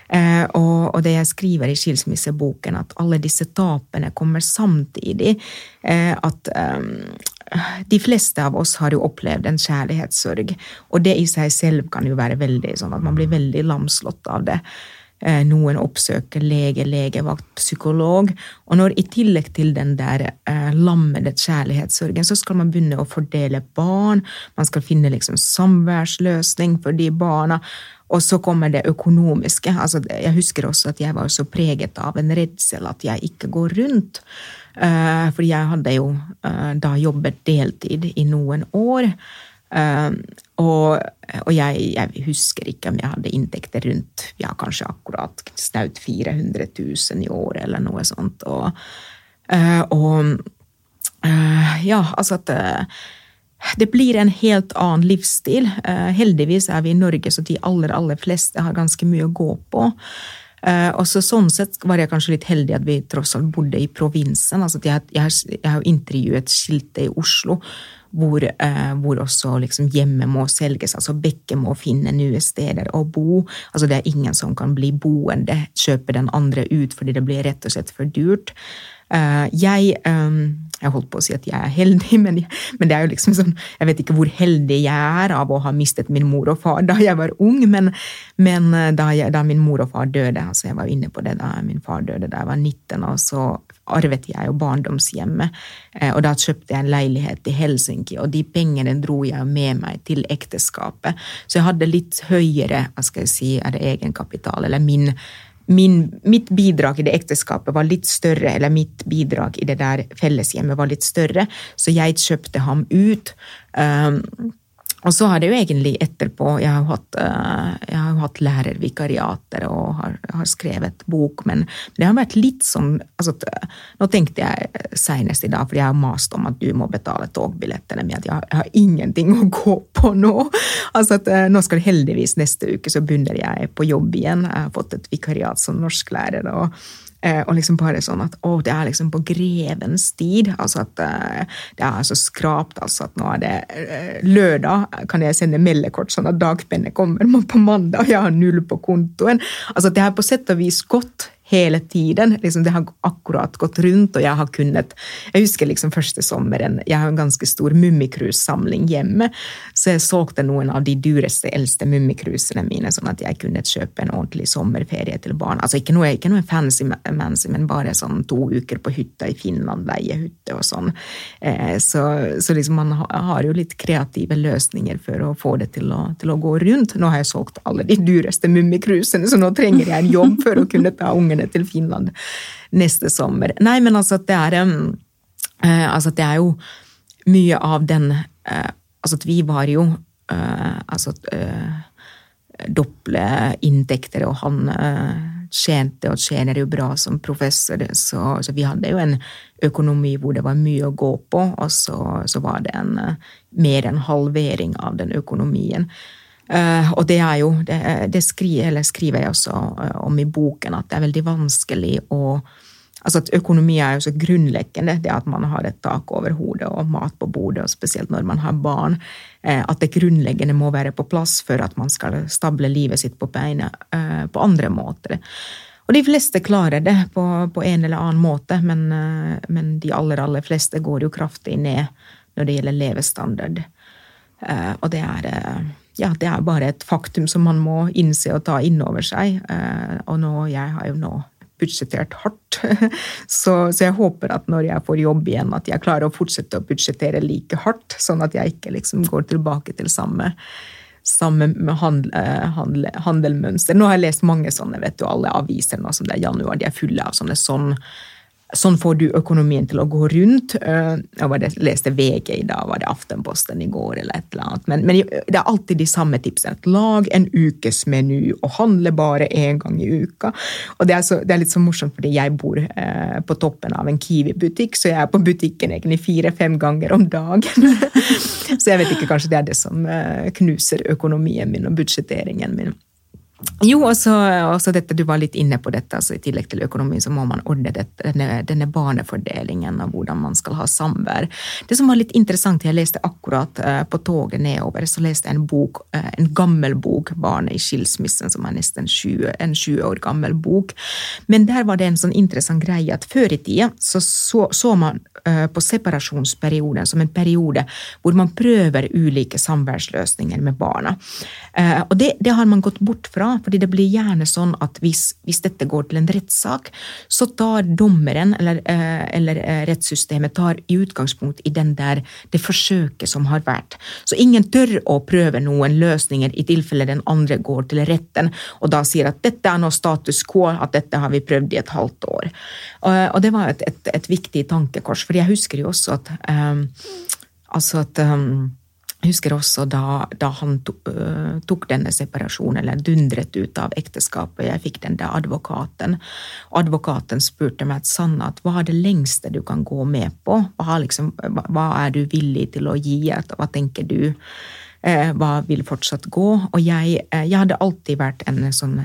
Eh, og, det jeg skriver i skilsmisseboken, at alle disse tapene kommer samtidig. Eh, at eh, de fleste av oss har jo opplevd en kjærlighetssorg, og det i seg selv kan jo være veldig sånn at man blir veldig lamslått av det. Noen oppsøker lege, legevakt, psykolog. Og når i tillegg til den der eh, lammede kjærlighetssorgen, så skal man begynne å fordele barn, man skal finne liksom samværsløsning for de barna. Og så kommer det økonomiske. Altså, jeg husker også at jeg var så preget av en redsel at jeg ikke går rundt. Uh, fordi jeg hadde jo uh, da jobbet deltid i noen år. Uh, og, og jeg, jeg, husker ikke om jeg hadde inntekter rundt ja, kanskje akkurat snaut 400 000 i året, eller noe sånt. Og, og ja, altså at det blir en helt annen livsstil. Eh, heldigvis er vi i Norge, så de aller, aller fleste har ganske mye å gå på. Uh, og så Sånn sett var jeg kanskje litt heldig at vi tross alt bodde i provinsen. altså Jeg, har jo intervjuet skilte i Oslo hvor, uh, hvor også liksom hjemmet må selges. altså Bekke må finne nye steder å bo. altså Det er ingen som kan bli boende, kjøpe den andre ut fordi det blir rett og slett for dyrt. Uh, jeg um, jeg holdt på å si at jeg er heldig, [laughs] men, men, det er jo liksom sånn Jeg vet ikke hvor heldig jeg er av å ha mistet min mor og far da jeg var ung, men, men eh, da, jeg, da, min mor og far døde altså Jeg var inne på det da min far døde da jeg var 19, og så arvet jeg jo barndomshjemmet. Eh, og da kjøpte jeg en leilighet i Helsinki, og de pengene dro jeg med meg til ekteskapet. Så jeg hadde litt høyere hva skal jeg si, er det egenkapital, eller min min, mitt bidrag i det ekteskapet var litt større, eller mitt bidrag i det der felleshjemmet var litt større, så jeg kjøpte ham ut. Um, og så har det jo egentlig etterpå Jeg har hatt, uh, jeg har hatt lærervikariater og har, har, skrevet bok, men det har vært litt sånn altså, Nå tenkte jeg senest i dag, fordi jeg har mast om at du må betale togbillettene mine, at jeg jeg har, ingenting å gå på nå. Altså at Nå skal heldigvis neste uke så begynner jeg på jobb igjen. Jeg har fått et vikariat som norsklærer. og Eh, og liksom bare sånn at å, det er liksom på grevens tid. Altså at eh, det er så skrapt altså at nå er det eh, lørdag, kan jeg sende meldekort sånn at dagpennet kommer på mandag, og jeg har null på kontoen. Altså det er på sett og vis gått hele tiden. Liksom, det har akkurat gått rundt, og jeg har kunnet Jeg husker liksom første sommeren Jeg har en ganske stor Mummikrus-samling hjemme, så jeg solgte noen av de dyreste, eldste mummikrusene mine, sånn at jeg kunne kjøpe en ordentlig sommerferie til barn. Altså ikke noe, ikke noe fancy, fancy, men bare sånn to uker på hytta i Finland, leiehytte og sånn. Eh, så, så, liksom man har jo litt kreative løsninger for å få det til å, til å gå rundt. Nå har jeg solgt alle de dyreste mummikrusene, så nå trenger jeg en jobb for å kunne ta ungen ungene til Finland neste sommer. Nei, men altså at det er um, uh, Altså at det er jo mye av den uh, Altså at vi var jo uh, Altså doble inntekter, og han tjente og tjener jo bra som professor, så, så, vi hadde jo en økonomi hvor det var mye å gå på, og så, så var det en mer enn halvering av den økonomien. Uh, og det er jo Det, det skriver, skriver, jeg også uh, om i boken, at det er veldig vanskelig å Altså at økonomi er jo så grunnleggende, det at man har et tak over hodet og mat på bordet, og spesielt når man har barn. Uh, at det grunnleggende må være på plass for at man skal stable livet sitt på beina på andre måter. Og de fleste klarer det på, på en eller annen måte, men, eh, men, de aller, aller fleste går jo kraftig ned når det gjelder levestandard. Eh, og det er, eh, ja, det er bare et faktum som man må innse og ta inn over seg. Og nå, jeg har jo nå budsjettert hardt, [laughs] så, så, jeg håper at når jeg får jobb igjen, at jeg klarer å fortsette å budsjettere like hardt, sånn at jeg ikke liksom går tilbake til samme samme handel, eh, handel, handelmønster. Nå har jeg lest mange sånne, vet du, alle aviser nå som det er januar, de er fulle av sånne sånn Sånn får du økonomien til å gå rundt. Eh, jeg leste VG i dag, var det Aftenposten i går, eller et eller annet. Men, men det er alltid de samme tipsene. Lag en ukesmeny og handle bare én gang i uka. Og det er, så, det er, litt så morsomt, fordi jeg bor eh, på toppen av en Kiwi-butikk, så jeg er på butikken egentlig fire-fem ganger om dagen. [laughs] så jeg vet ikke, kanskje det er det som eh, knuser økonomien min og budsjetteringen min. Jo, også, også, dette, du var litt inne på dette. altså I tillegg til økonomi så må man ordne dette, denne, denne, barnefordelingen og hvordan man skal ha samvær. Det som var litt interessant, jeg leste akkurat uh, på toget nedover, så leste jeg en bok, uh, en gammel bok, 'Barnet i skilsmissen', som er nesten 20, en 20 år gammel bok. Men der var det en sånn interessant greie at før i tida så, så, så man uh, på separasjonsperioden som en periode hvor man prøver ulike samværsløsninger med barna. og det, det har man gått bort fra fordi det blir gjerne sånn at hvis, hvis dette går til en rettssak, så tar dommeren eller, eh, eller, eh, rettssystemet tar i utgangspunkt i den der, det forsøket som har vært. Så ingen tør å prøve noen løsninger i tilfelle den andre går til retten og da sier at dette er nå status quo, at dette har vi prøvd i et halvt år. Og, og det var et, et, et, viktig tankekors, for jeg husker jo også at um, altså at um, jeg husker også da, da han uh, tok, denne separasjonen, eller dundret ut av ekteskapet. Jeg fikk den der advokaten. Advokaten spurte meg Sanna, at hva er det lengste du kan gå med på? Hva, liksom, hva er du villig til å gi? Hva tenker du? Uh, hva vil fortsatt gå? Og jeg, uh, jeg hadde alltid vært en sånn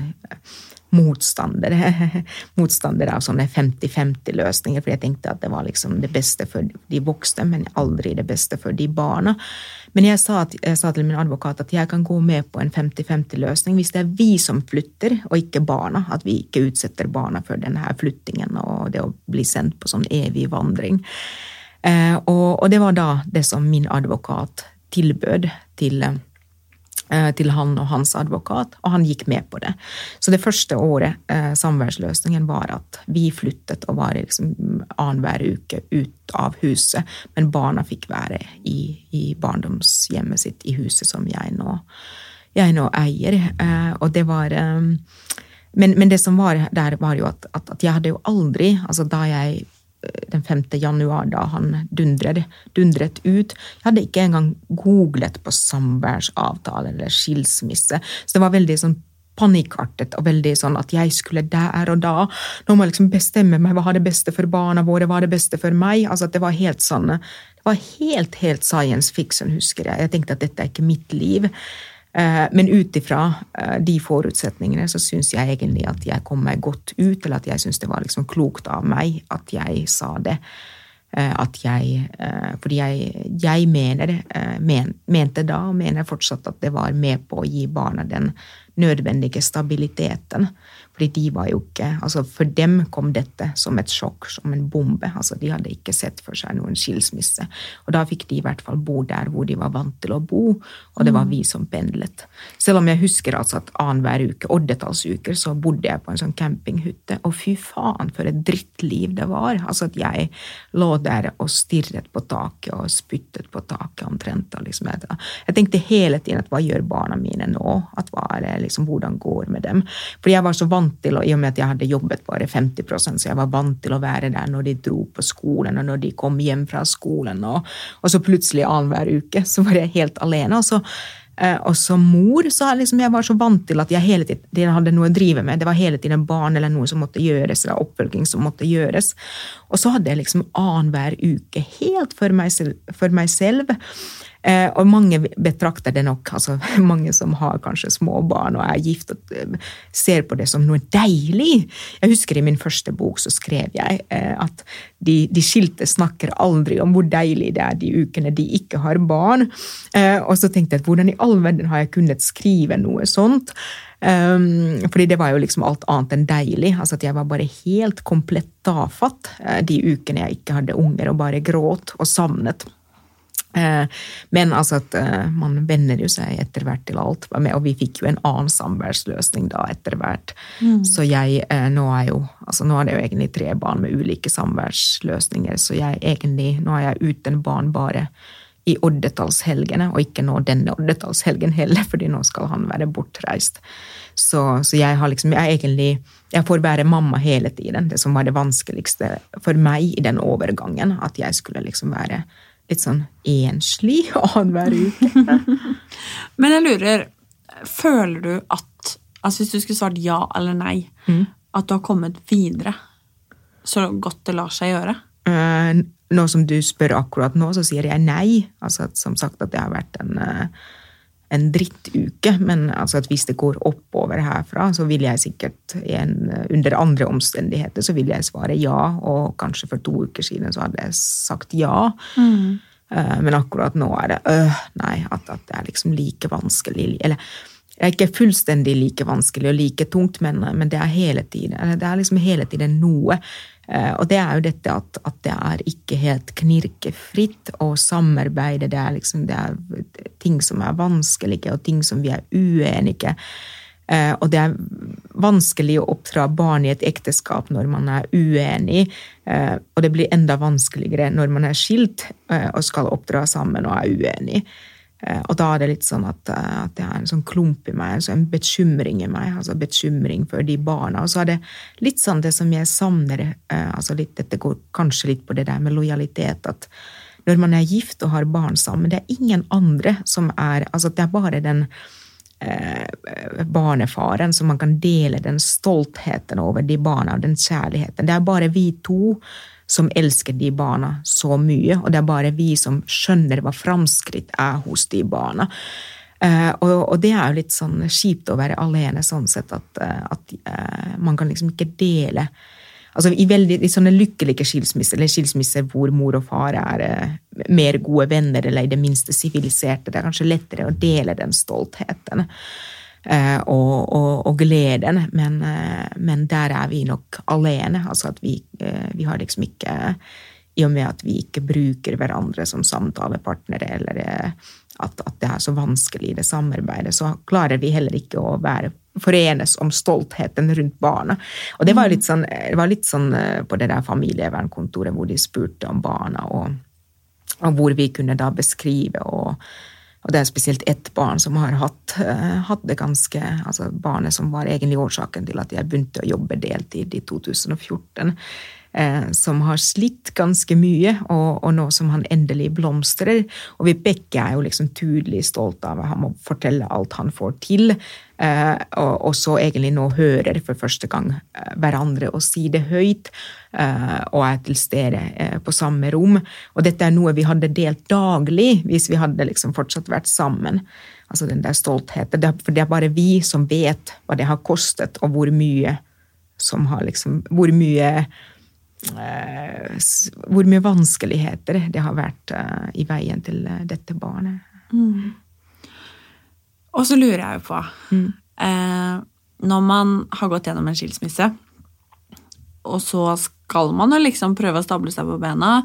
motstander, [laughs] motstander av sånne 50-50-løsninger, for jeg tenkte at det var liksom det beste for de voksne, men aldri det beste for de barna. Men jeg sa, at, jeg sa til min advokat at jeg kan gå med på en 50-50-løsning hvis det er vi som flytter, og ikke barna. At vi ikke utsetter barna for denne flyttingen og det å bli sendt på sånn evig vandring. Eh, og, og, det var da det som min advokat tilbød til Eh, til han og hans advokat, og han gikk med på det. Så det første året eh, samværsløsningen var at vi flyttet og var liksom annenhver uke ut av huset, men barna fikk være i, i barndomshjemmet sitt i huset som jeg nå, jeg nå eier. Eh, og det var eh, men, men, det som var der, var jo at, at, at jeg hadde jo aldri, altså da jeg den 5. januar, da han dundret, dundret, ut. Jeg hadde ikke engang googlet på samværsavtale eller skilsmisse. Så det var veldig sånn panikkartet og veldig sånn at jeg skulle der og da. Nå må jeg liksom bestemme meg hva er det beste for barna våre, hva er det beste for meg? Altså at Det var helt sånn, det var helt, helt science fiction, husker jeg. Jeg tenkte at dette er ikke mitt liv. Eh, men ut ifra eh, de forutsetningene så syns jeg egentlig at jeg kom meg godt ut, eller at jeg syns det var liksom klokt av meg at jeg sa det. Eh, at jeg Fordi jeg, jeg mener, men, mente da, og mener fortsatt, at det var med på å gi barna den nødvendige stabiliteten. Fordi de var jo ikke altså For dem kom dette som et sjokk, som en bombe. altså De hadde ikke sett for seg noen skilsmisse. Og da fikk de i hvert fall bo der hvor de var vant til å bo, og det var vi som pendlet. Selv om jeg husker altså at annenhver uke, oddetallsuker, så bodde jeg på en sånn campinghytte. Og fy faen, for et drittliv det var. Altså at jeg lå der og stirret på taket og spyttet på taket omtrent. Liksom. Jeg tenkte hele tiden at hva gjør barna mine nå? At hva er det, liksom, Hvordan går med dem? Fordi jeg var så vant vant til, og i og med at jeg hadde jobbet bare 50% så jeg var vant til å være der når de dro på skolen, og når de kom hjem fra skolen, og, og så plutselig annenhver uke så var jeg helt alene. og så eh, og som mor så liksom, jeg var så vant til at jeg hele tiden hadde noe å drive med. Det var hele tiden barn eller noe som måtte gjøres, eller oppfølging som måtte gjøres. Og så hadde jeg liksom annenhver uke helt for meg selv, for meg selv og mange betrakter det nok, altså [laughs] mange som har kanskje små barn og er gift, og eh, ser på det som noe deilig. Jeg husker i min første bok så skrev jeg eh, at de, de skilte snakker aldri om hvor deilig det er de ukene de ikke har barn. Eh, og så tenkte jeg hvordan i all verden har jeg kunnet skrive noe sånt? Um, fordi det var jo liksom alt annet enn deilig. altså at Jeg var bare helt komplett tafatt de ukene jeg ikke hadde unger, og bare gråt og savnet. Uh, men altså at uh, man venner jo seg etter hvert til alt. Og vi fikk jo en annen samværsløsning da etter hvert. Mm. Så jeg nå er jo altså Nå er det jo egentlig tre barn med ulike samværsløsninger, så jeg egentlig nå er jeg uten barn bare i oddetallshelgene, og ikke nå denne oddetallshelgen heller, fordi nå skal han være bortreist. Så, så, jeg har liksom jeg egentlig Jeg får være mamma hele tiden. Det som var det vanskeligste for meg i den overgangen, at jeg skulle liksom være litt sånn enslig [laughs] annenhver uke. [laughs] Men jeg lurer, føler du at altså Hvis du skulle svart ja eller nei, mm. at du har kommet videre så godt det lar seg gjøre? Uh, nå som du spør akkurat nå, så sier jeg nei. Altså som sagt at det har vært en, eh, en drittuke. Men altså at hvis det går oppover herfra, så vil jeg sikkert en, under andre omstendigheter så vil jeg svare ja. Og kanskje for to uker siden så hadde jeg sagt ja. Mm. Eh, men akkurat nå er det øh, nei, at, at, det er liksom like vanskelig. Eller det er ikke fullstendig like vanskelig og like tungt, men, men det er hele tiden det er liksom hele tiden noe og det er jo dette at, at det er ikke helt knirkefritt å samarbeide. Det er, liksom, det er ting som er vanskelige, og ting som vi er uenige. Eh, og det er vanskelig å oppdra barn i et ekteskap når man er uenig. Eh, og det blir enda vanskeligere når man er skilt og skal oppdra sammen og er uenig. Eh, og da er det litt sånn at, eh, at det er en sånn klump i meg, altså en bekymring i meg. altså Bekymring for de barna. Og så er det litt sånn det som jeg savner eh, altså litt, Dette går kanskje litt på det der med lojalitet. at når man er gift og har barn sammen, det er ingen andre som er altså Det er bare den eh, barnefaren som man kan dele den stoltheten over de barna og den kjærligheten. Det er bare vi to som elsker de barna så mye, og det er bare vi som skjønner hva framskritt er hos de barna. Uh, og, og, det er jo litt sånn kjipt å være alene sånn sett at, uh, at uh, man kan liksom ikke dele Altså I veldig i sånne lykkelige skilsmisser, eller skilsmisser hvor mor og far er mer gode venner, eller i det minste siviliserte, det er kanskje lettere å dele den stoltheten. Eh, og, og, og, gleden, men, eh, men, der er vi nok alene. Altså at vi, eh, vi har liksom ikke I og med at vi ikke bruker hverandre som samtalepartnere, eller at, at det er så vanskelig i det samarbeidet, så klarer vi heller ikke å være forenes om stoltheten rundt barna. Og det var litt sånn, det var litt sånn på det der familievernkontoret hvor de spurte om barna, og, og hvor vi kunne da beskrive og og det er spesielt ett barn som har hatt, uh, hatt, det ganske altså Barnet som var egentlig årsaken til at jeg begynte å jobbe deltid i 2014. Uh, som har slitt ganske mye, og, og, nå som han endelig blomstrer. Og vi begge er jo liksom tydelig stolte av ham og fortelle alt han får til. Uh, og, og, så egentlig nå hører for første gang hverandre og si det høyt. Eh, og er til stede eh, på samme rom. Og dette er noe vi hadde delt daglig hvis vi hadde liksom fortsatt vært sammen. Altså den der stoltheten. For det er bare vi som vet hva det har kostet, og hvor mye som har liksom Hvor mye eh, hvor mye vanskeligheter det har vært i veien til dette barnet. Mm. Og så lurer jeg jo på mm. eh, Når man har gått gjennom en skilsmisse, og så skal man jo liksom prøve å stable seg på bena.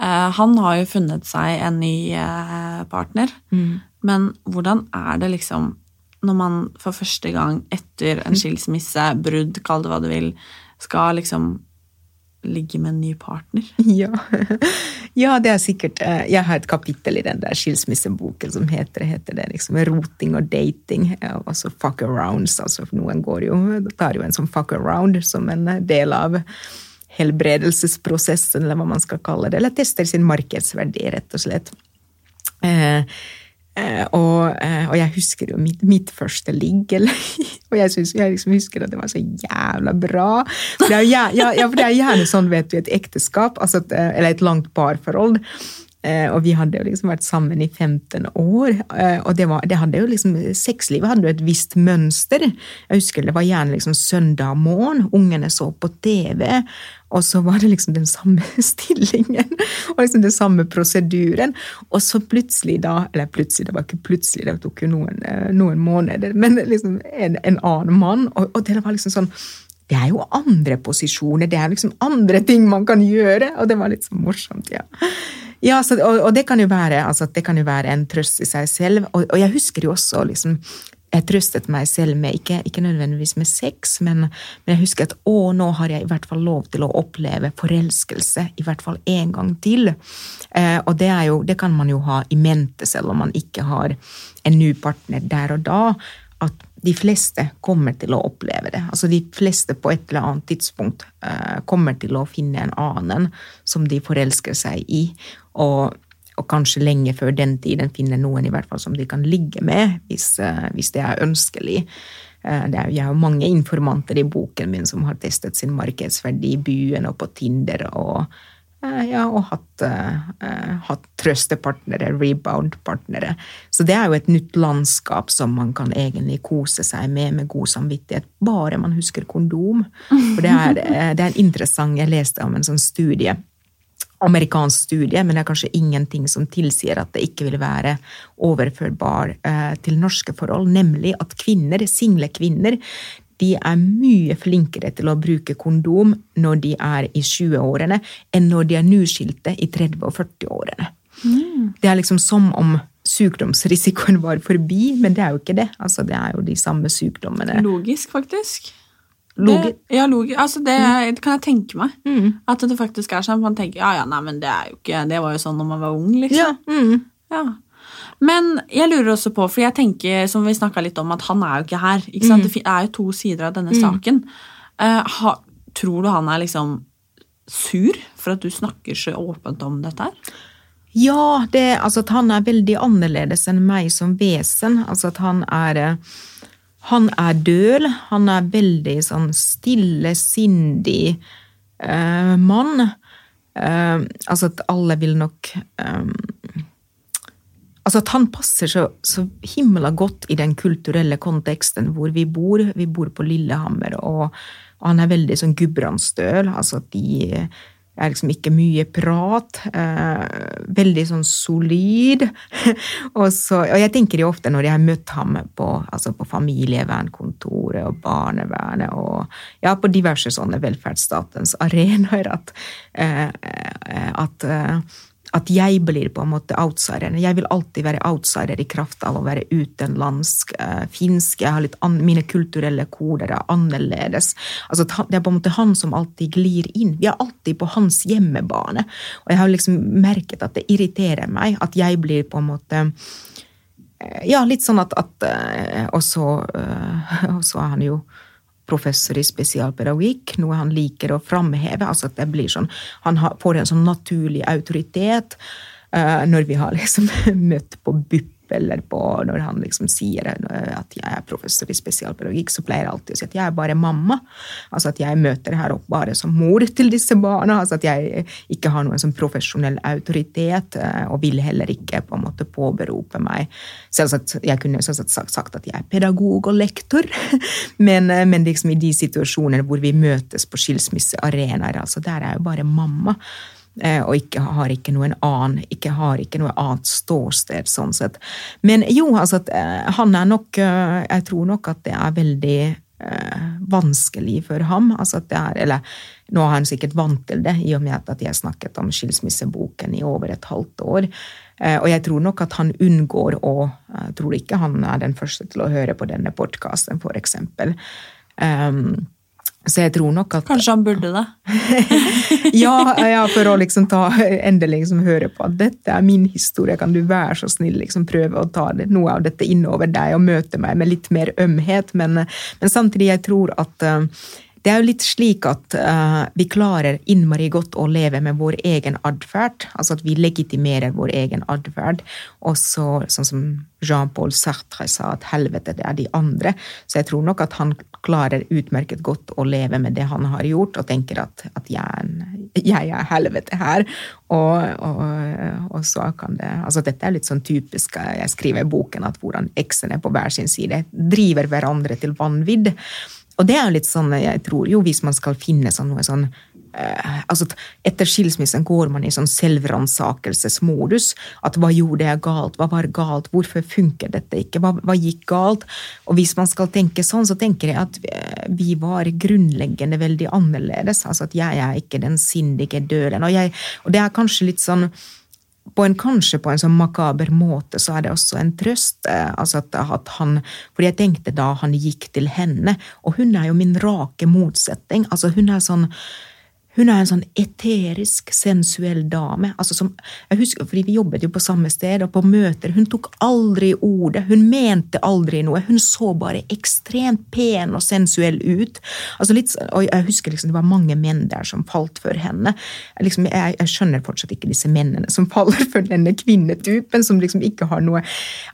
eh, han har jo funnet seg en ny eh, partner, mm. men hvordan er det liksom når man for første gang etter en skilsmisse, brudd, kall det hva du vil, skal liksom ligge med en ny partner? [laughs] Ja. [laughs] ja, det er sikkert uh, Jeg har et kapittel i den der skilsmisseboken som heter, heter det liksom roting og dating. Altså fuck arounds. altså Noen går jo, tar jo en sånn fuck around som en del av helbredelsesprosessen, eller hva man skal kalle det. Eller tester sin markedsverdi, rett og slett. Eh, eh, og, eh, og, jeg husker jo mitt, mitt første ligg, [laughs] og jeg, synes, jeg liksom husker at det var så jævla bra. For det er, ja, ja, for det er gjerne sånn, vet du, et ekteskap, altså eh, eller et langt parforhold, Eh, og vi hadde jo liksom vært sammen i 15 år. Eh, og det, var, det hadde jo liksom, sexlivet hadde jo et visst mønster. Jeg husker det var gjerne liksom søndag morgen, ungene så på TV, og så var det liksom den samme [laughs] stillingen og liksom den samme prosedyren. Og så plutselig, da Eller plutselig, det var ikke plutselig, det tok jo noen, eh, noen måneder, men liksom en, en annen mann. Og, og det var liksom sånn det er jo andre posisjoner, det er liksom andre ting man kan gjøre, og det var litt så morsomt, ja. Ja, så, og, og, det kan jo være altså, det kan jo være en trøst i seg selv. Og, og jeg husker jo også liksom, jeg trøstet meg selv med, ikke, ikke nødvendigvis med sex, men, men, jeg husker at å, nå har jeg i hvert fall lov til å oppleve forelskelse i hvert fall én gang til. Eh, og det, jo, det, kan man jo ha i mente selv om man ikke har en ny partner der og da. At de fleste kommer til å oppleve det. Altså De fleste på et eller annet tidspunkt uh, kommer til å finne en annen som de forelsker seg i. Og, og, kanskje lenge før den tiden finne noen i hvert fall som de kan ligge med, hvis, uh, hvis det er ønskelig. Uh, det er, jeg har mange informanter i boken min som har testet sin markedsverdi i byen og på Tinder. og ja, og hatt, hatt trøstepartnere, rebound-partnere. Så det er jo et nytt landskap som man kan egentlig kose seg med med god samvittighet, bare man husker kondom. For det er, [laughs] det er interessant Jeg leste om en sånn studie amerikansk studie, men det er kanskje ingenting som tilsier at det ikke vil være overførbar eh, til norske forhold, nemlig at kvinner, single kvinner, de er mye flinkere til å bruke kondom når de er i 20-årene, enn når de er nyskilte i 30- og 40-årene. Mm. Det er liksom som om sykdomsrisikoen var forbi, men det er jo ikke det. Altså, det er jo de samme sykdommene. Logisk, faktisk. Logi det, ja, logi altså det, mm. kan jeg tenke meg. Mm. At det faktisk er sånn. Man tenker ja, ja, nei, men det er jo ikke Det var jo sånn når man var ung, liksom. Ja. Mm. ja. Men jeg lurer også på, for jeg tenker, som vi snakka litt om, at han er jo ikke her. Ikke? Mm. Det er jo to sider av denne mm. saken. Uh, ha, tror du han er liksom sur for at du snakker så åpent om dette her? Ja, det, altså at han er veldig annerledes enn meg som vesen. Altså at han er uh, han er døl. Han er veldig sånn stille, sindig uh, mann. Uh, altså at alle vil nok um, Altså at han passer så, så himla godt i den kulturelle konteksten hvor vi bor. Vi bor på Lillehammer, og, og han er veldig sånn gudbrandsdøl. Altså at de er liksom ikke mye prat. Eh, veldig sånn solid. [laughs] og, så, og, jeg tenker jo ofte når jeg har møtt ham på, altså på familievernkontoret og barnevernet og ja, på diverse sånne velferdsstatens arenaer, at, eh, eh at eh, at jeg blir på en måte outsideren. Jeg vil alltid være outsider i kraft av å være utenlandsk, uh, finsk. Jeg har litt mine kulturelle koder er annerledes. Altså, det er på en måte han som alltid glir inn. Vi er alltid på hans hjemmebane. Og jeg har liksom merket at det irriterer meg at jeg blir på en måte uh, Ja, litt sånn at, at uh, [laughs] Og så er han jo professor i spesialpedagogikk, noe han liker å framheve. altså at det blir sånn, Han får en sånn naturlig autoritet uh, når vi har liksom [laughs] møtt på BUP eller på når han liksom sier at jeg er professor i spesialpedagogikk, så pleier jeg alltid å si at jeg er bare mamma. Altså at jeg møter her opp bare som mor til disse barna. altså At jeg ikke har noen sånn profesjonell autoritet, eh, og vil heller ikke på en måte påberope meg Selvsagt, Jeg kunne selvsagt sagt at jeg er pedagog og lektor, [laughs] men, eh, men liksom i de situasjoner hvor vi møtes på skilsmissearenaer, altså der er jeg jo bare mamma. Eh, og ikke, har ikke noen annen, ikke har ikke noe annet ståsted, sånn sett. Men jo, altså eh, han er nok eh, Jeg tror nok at det er veldig vanskelig for ham. altså er, Eller nå er han sikkert vant til det, i og med at jeg snakket om skilsmisseboken i over et halvt år. Og jeg tror nok at han unngår å Jeg tror ikke han er den første til å høre på denne podkasten, eksempel. Um, så jeg tror nok at Kanskje han burde det? [laughs] ja, ja, for å liksom ta, endelig liksom høre på at dette er min historie, kan du være så snill liksom prøve å ta det, noe av dette innover deg og møte meg med litt mer ømhet. Men, men samtidig, jeg tror at uh, det er jo litt slik at uh, vi klarer innmari godt å leve med vår egen atferd. Altså at vi legitimerer vår egen atferd. Og så, sånn som Jean-Paul Sartre sa, at helvete, det er de andre. Så jeg tror nok at han klarer utmerket godt å leve med det han har gjort, og tenker at, at jeg, jeg, er helvete her. Og, og, og, så kan det Altså dette er litt sånn typisk Jeg skriver i boken at hvordan eksene på hver sin side driver hverandre til vanvidd. Og det er jo litt sånn, jeg tror jo, hvis man skal finne sånn noe sånn eh, altså Etter skilsmissen går man i sånn selvransakelsesmodus. At hva gjorde jeg galt? Hva var galt? Hvorfor funker dette ikke? Hva, hva, gikk galt? Og hvis man skal tenke sånn, så tenker jeg at eh, vi var grunnleggende veldig annerledes. Altså at jeg er ikke den sindige døden. Og, jeg, og det er kanskje litt sånn på en, kanskje på en sånn makaber måte så er det også en trøst. Eh, altså at, at han, fordi jeg tenkte da han gikk til henne, og hun er jo min rake motsetning. altså Hun er sånn hun er en sånn eterisk, sensuell dame. altså som, jeg husker, fordi Vi jobbet jo på samme sted, og på møter. Hun tok aldri ordet. Hun mente aldri noe. Hun så bare ekstremt pen og sensuell ut. altså litt, og Jeg husker liksom, det var mange menn der som falt for henne. Liksom, jeg, jeg, skjønner fortsatt ikke disse mennene som faller for denne kvinnetypen, som liksom ikke har noe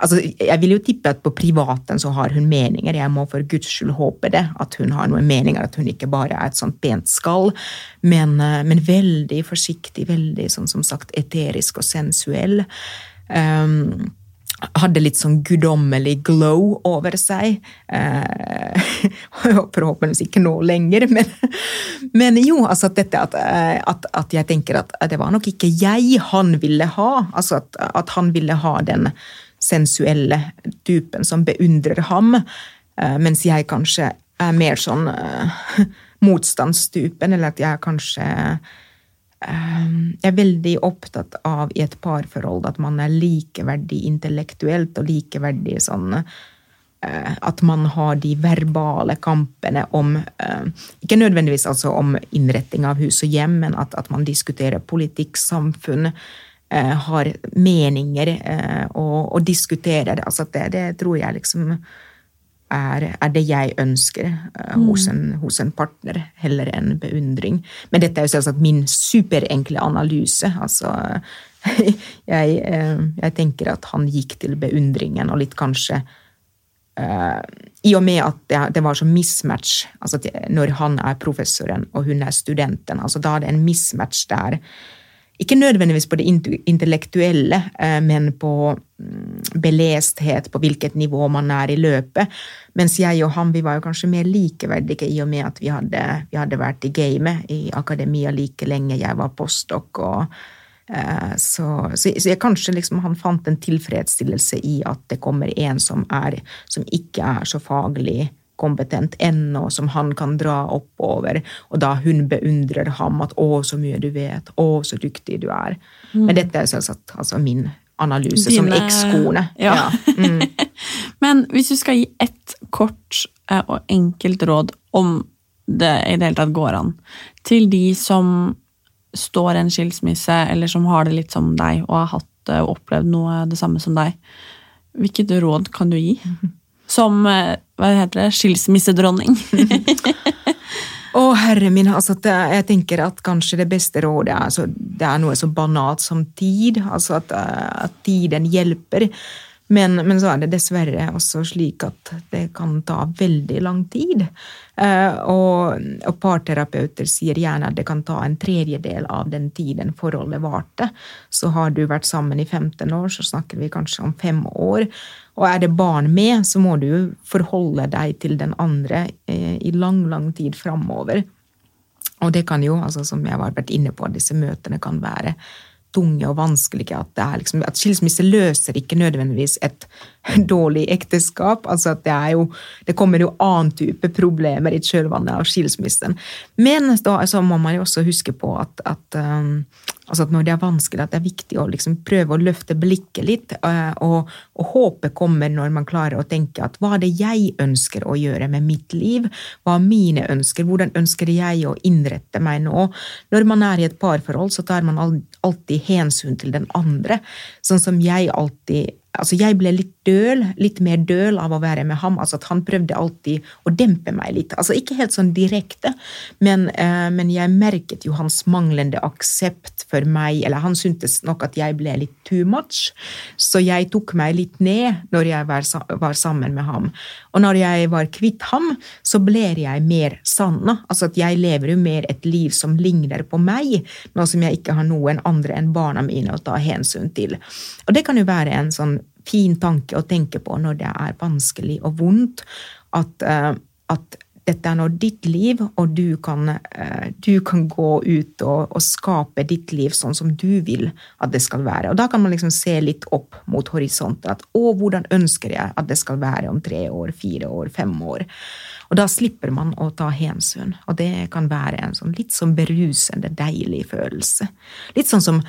altså Jeg vil jo tippe at på privaten så har hun meninger. Jeg må for guds skyld håpe det. At hun har noen meninger, at hun ikke bare er et sånt pent skall men, eh, men veldig forsiktig, veldig sånn som sagt eterisk og sensuell. Um, hadde litt sånn guddommelig glow over seg. Eh, [laughs] forhåpentligvis ikke nå lenger, [laughs] men, men jo, altså at, dette, at, eh, at, at, jeg tenker at det var nok ikke jeg han ville ha. Altså at, at han ville ha den sensuelle typen som beundrer ham, eh, mens jeg kanskje er mer sånn eh, [laughs] motstandstypen, eller at jeg kanskje jeg er veldig opptatt av i et parforhold at man er likeverdig intellektuelt og likeverdig sånn eh, At man har de verbale kampene om Ikke nødvendigvis altså om innretting av hus og hjem, men at, at man diskuterer politikk, samfunn, har meninger og, og diskuterer. Altså det, det tror jeg liksom er, er, det jeg ønsker uh, hos, en, hos, en, partner, heller enn beundring. Men dette er jo selvsagt min superenkle analyse. Altså, [laughs] jeg, uh, jeg, tenker at han gikk til beundringen, og litt kanskje uh, I og med at det, det var så mismatch altså når han er professoren og hun er studenten, altså da er det en mismatch der ikke nødvendigvis på det intellektuelle, eh, men på mm, belesthet, på hvilket nivå man er i løpet. Mens jeg og han vi var jo kanskje mer likeverdige i og med at vi hadde, vi hadde vært i gamet, i akademia like lenge. Jeg var postdoc. og eh, så, så jeg kanskje liksom, han fant en tilfredsstillelse i at det kommer en som, er, som ikke er så faglig kompetent ennå, som han kan dra oppover, og da hun beundrer ham at 'å, så mye du vet', 'å, så dyktig du er'. Mm. Men dette er selvsagt altså, min analyse Dine... som ekskone. Ja. ja. Mm. [laughs] Men hvis du skal gi ett kort eh, og enkelt råd om det i det hele tatt går an, til de som står i en skilsmisse, eller som har det litt som deg, og har hatt og opplevd noe det samme som deg, hvilket råd kan du gi? [laughs] Som eh, hva heter det, skilsmissedronning. [laughs] Å, oh, herre min, altså jeg tenker at kanskje det beste rådet er, altså, det er noe så banalt som tid. Altså at, eh, at tiden hjelper. Men, men, så er det dessverre også slik at det kan ta veldig lang tid. Eh, og, og, parterapeuter sier gjerne at det kan ta en tredjedel av den tiden forholdet varte. Så har du vært sammen i 15 år, så snakker vi kanskje om fem år. Og er det barn med, så må du forholde deg til den andre uh, i lang, lang tid framover. Og det kan jo, altså, som jeg har vært inne på, disse møtene kan være tunge og vanskelige. At, liksom, at skilsmisse løser ikke nødvendigvis et [laughs] dårlig ekteskap. altså at Det jo, det kommer jo annen type problemer i kjølvannet av skilsmissen. Men da så må man jo også huske på at, at um, Altså at når det er vanskelig, at det er viktig å liksom prøve å løfte blikket litt. Eh, og, og håpet kommer når man klarer å tenke at hva er det jeg ønsker å gjøre med mitt liv? Hva er mine ønsker? Hvordan ønsker jeg å innrette meg nå? Når man er i et parforhold, så tar man alltid hensyn til den andre. Sånn som jeg alltid Altså, jeg ble litt døl, litt mer døl av å være med ham. altså at Han prøvde alltid å dempe meg litt. altså Ikke helt sånn direkte, men, eh, men jeg merket jo hans manglende aksept for meg. Eller han syntes nok at jeg ble litt too much, så jeg tok meg litt ned når jeg var, var sammen med ham. Og når jeg var kvitt ham, så ble jeg mer sanna. Altså at jeg lever jo mer et liv som ligner på meg, nå som jeg ikke har noen andre enn barna mine å ta hensyn til. Og det kan jo være en sånn fin tanke å tenke på når det er vanskelig og vondt, at, uh, at dette er nå ditt liv, og du kan, uh, du kan gå ut og, og, skape ditt liv sånn som du vil at det skal være. Og da kan man liksom se litt opp mot horisonten. At å, hvordan ønsker jeg at det skal være om tre år, fire år, fem år? Og da slipper man å ta hensyn. Og det kan være en sånn litt sånn berusende, deilig følelse. Litt sånn som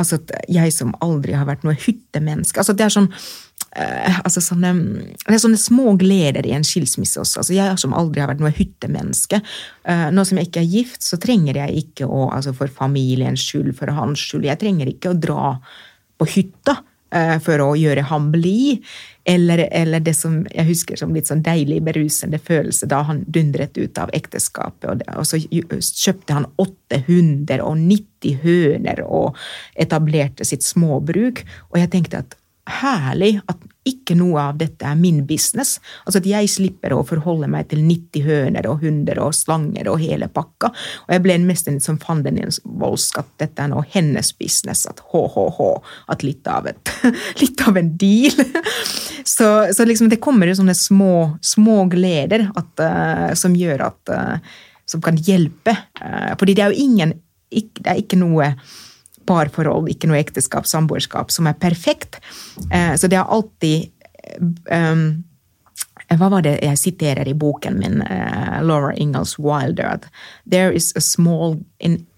altså, at jeg som aldri har vært noe hyttemenneske. Altså, det er sånn uh, altså, sånne, det er sånne små gleder i en skilsmisse også. Altså, jeg som aldri har vært noe hyttemenneske. Uh, nå som jeg ikke er gift, så trenger jeg ikke å altså, For familiens skyld, for hans skyld. Jeg trenger ikke å dra på hytta uh, for å gjøre ham blid. Eller, eller, det som jeg husker som litt sånn deilig, berusende følelse da han dundret ut av ekteskapet. Og, og så kjøpte han åtte hunder og 90 høner og etablerte sitt småbruk. Og jeg tenkte at herlig at ikke noe av dette er min business. Altså at jeg slipper å forholde meg til 90 høner og hunder og slanger og hele pakka. Og jeg ble nesten litt som fanden i en voldsk at dette er nå hennes business. At HHH. At litt av, et, [laughs] litt av en deal. [laughs] Så, så liksom det kommer jo sånne små, små gleder at, uh, som gjør at uh, Som kan hjelpe. Uh, fordi det er jo ingen Det er ikke noe parforhold, ikke noe ekteskap, samboerskap, som er perfekt. Eh, så det er alltid um, hva var det jeg siterer i boken min, Laura Ingalls Wilder? At there is, a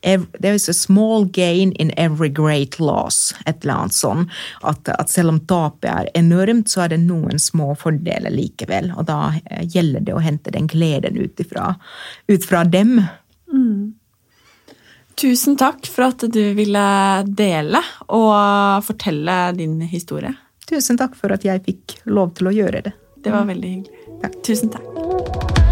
every, there is a small gain in every great loss. Et eller annet sånn. At, at, selv om tapet er enormt, så er det noen små fordeler likevel. Og da gjelder det å hente den gleden ut ifra, ut fra dem. Mm. Tusen takk for at du ville dele og fortelle din historie. Tusen takk for at jeg fikk lov til å gjøre det. Det var veldig hyggelig. Takk. Tusen takk.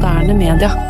Moderne media.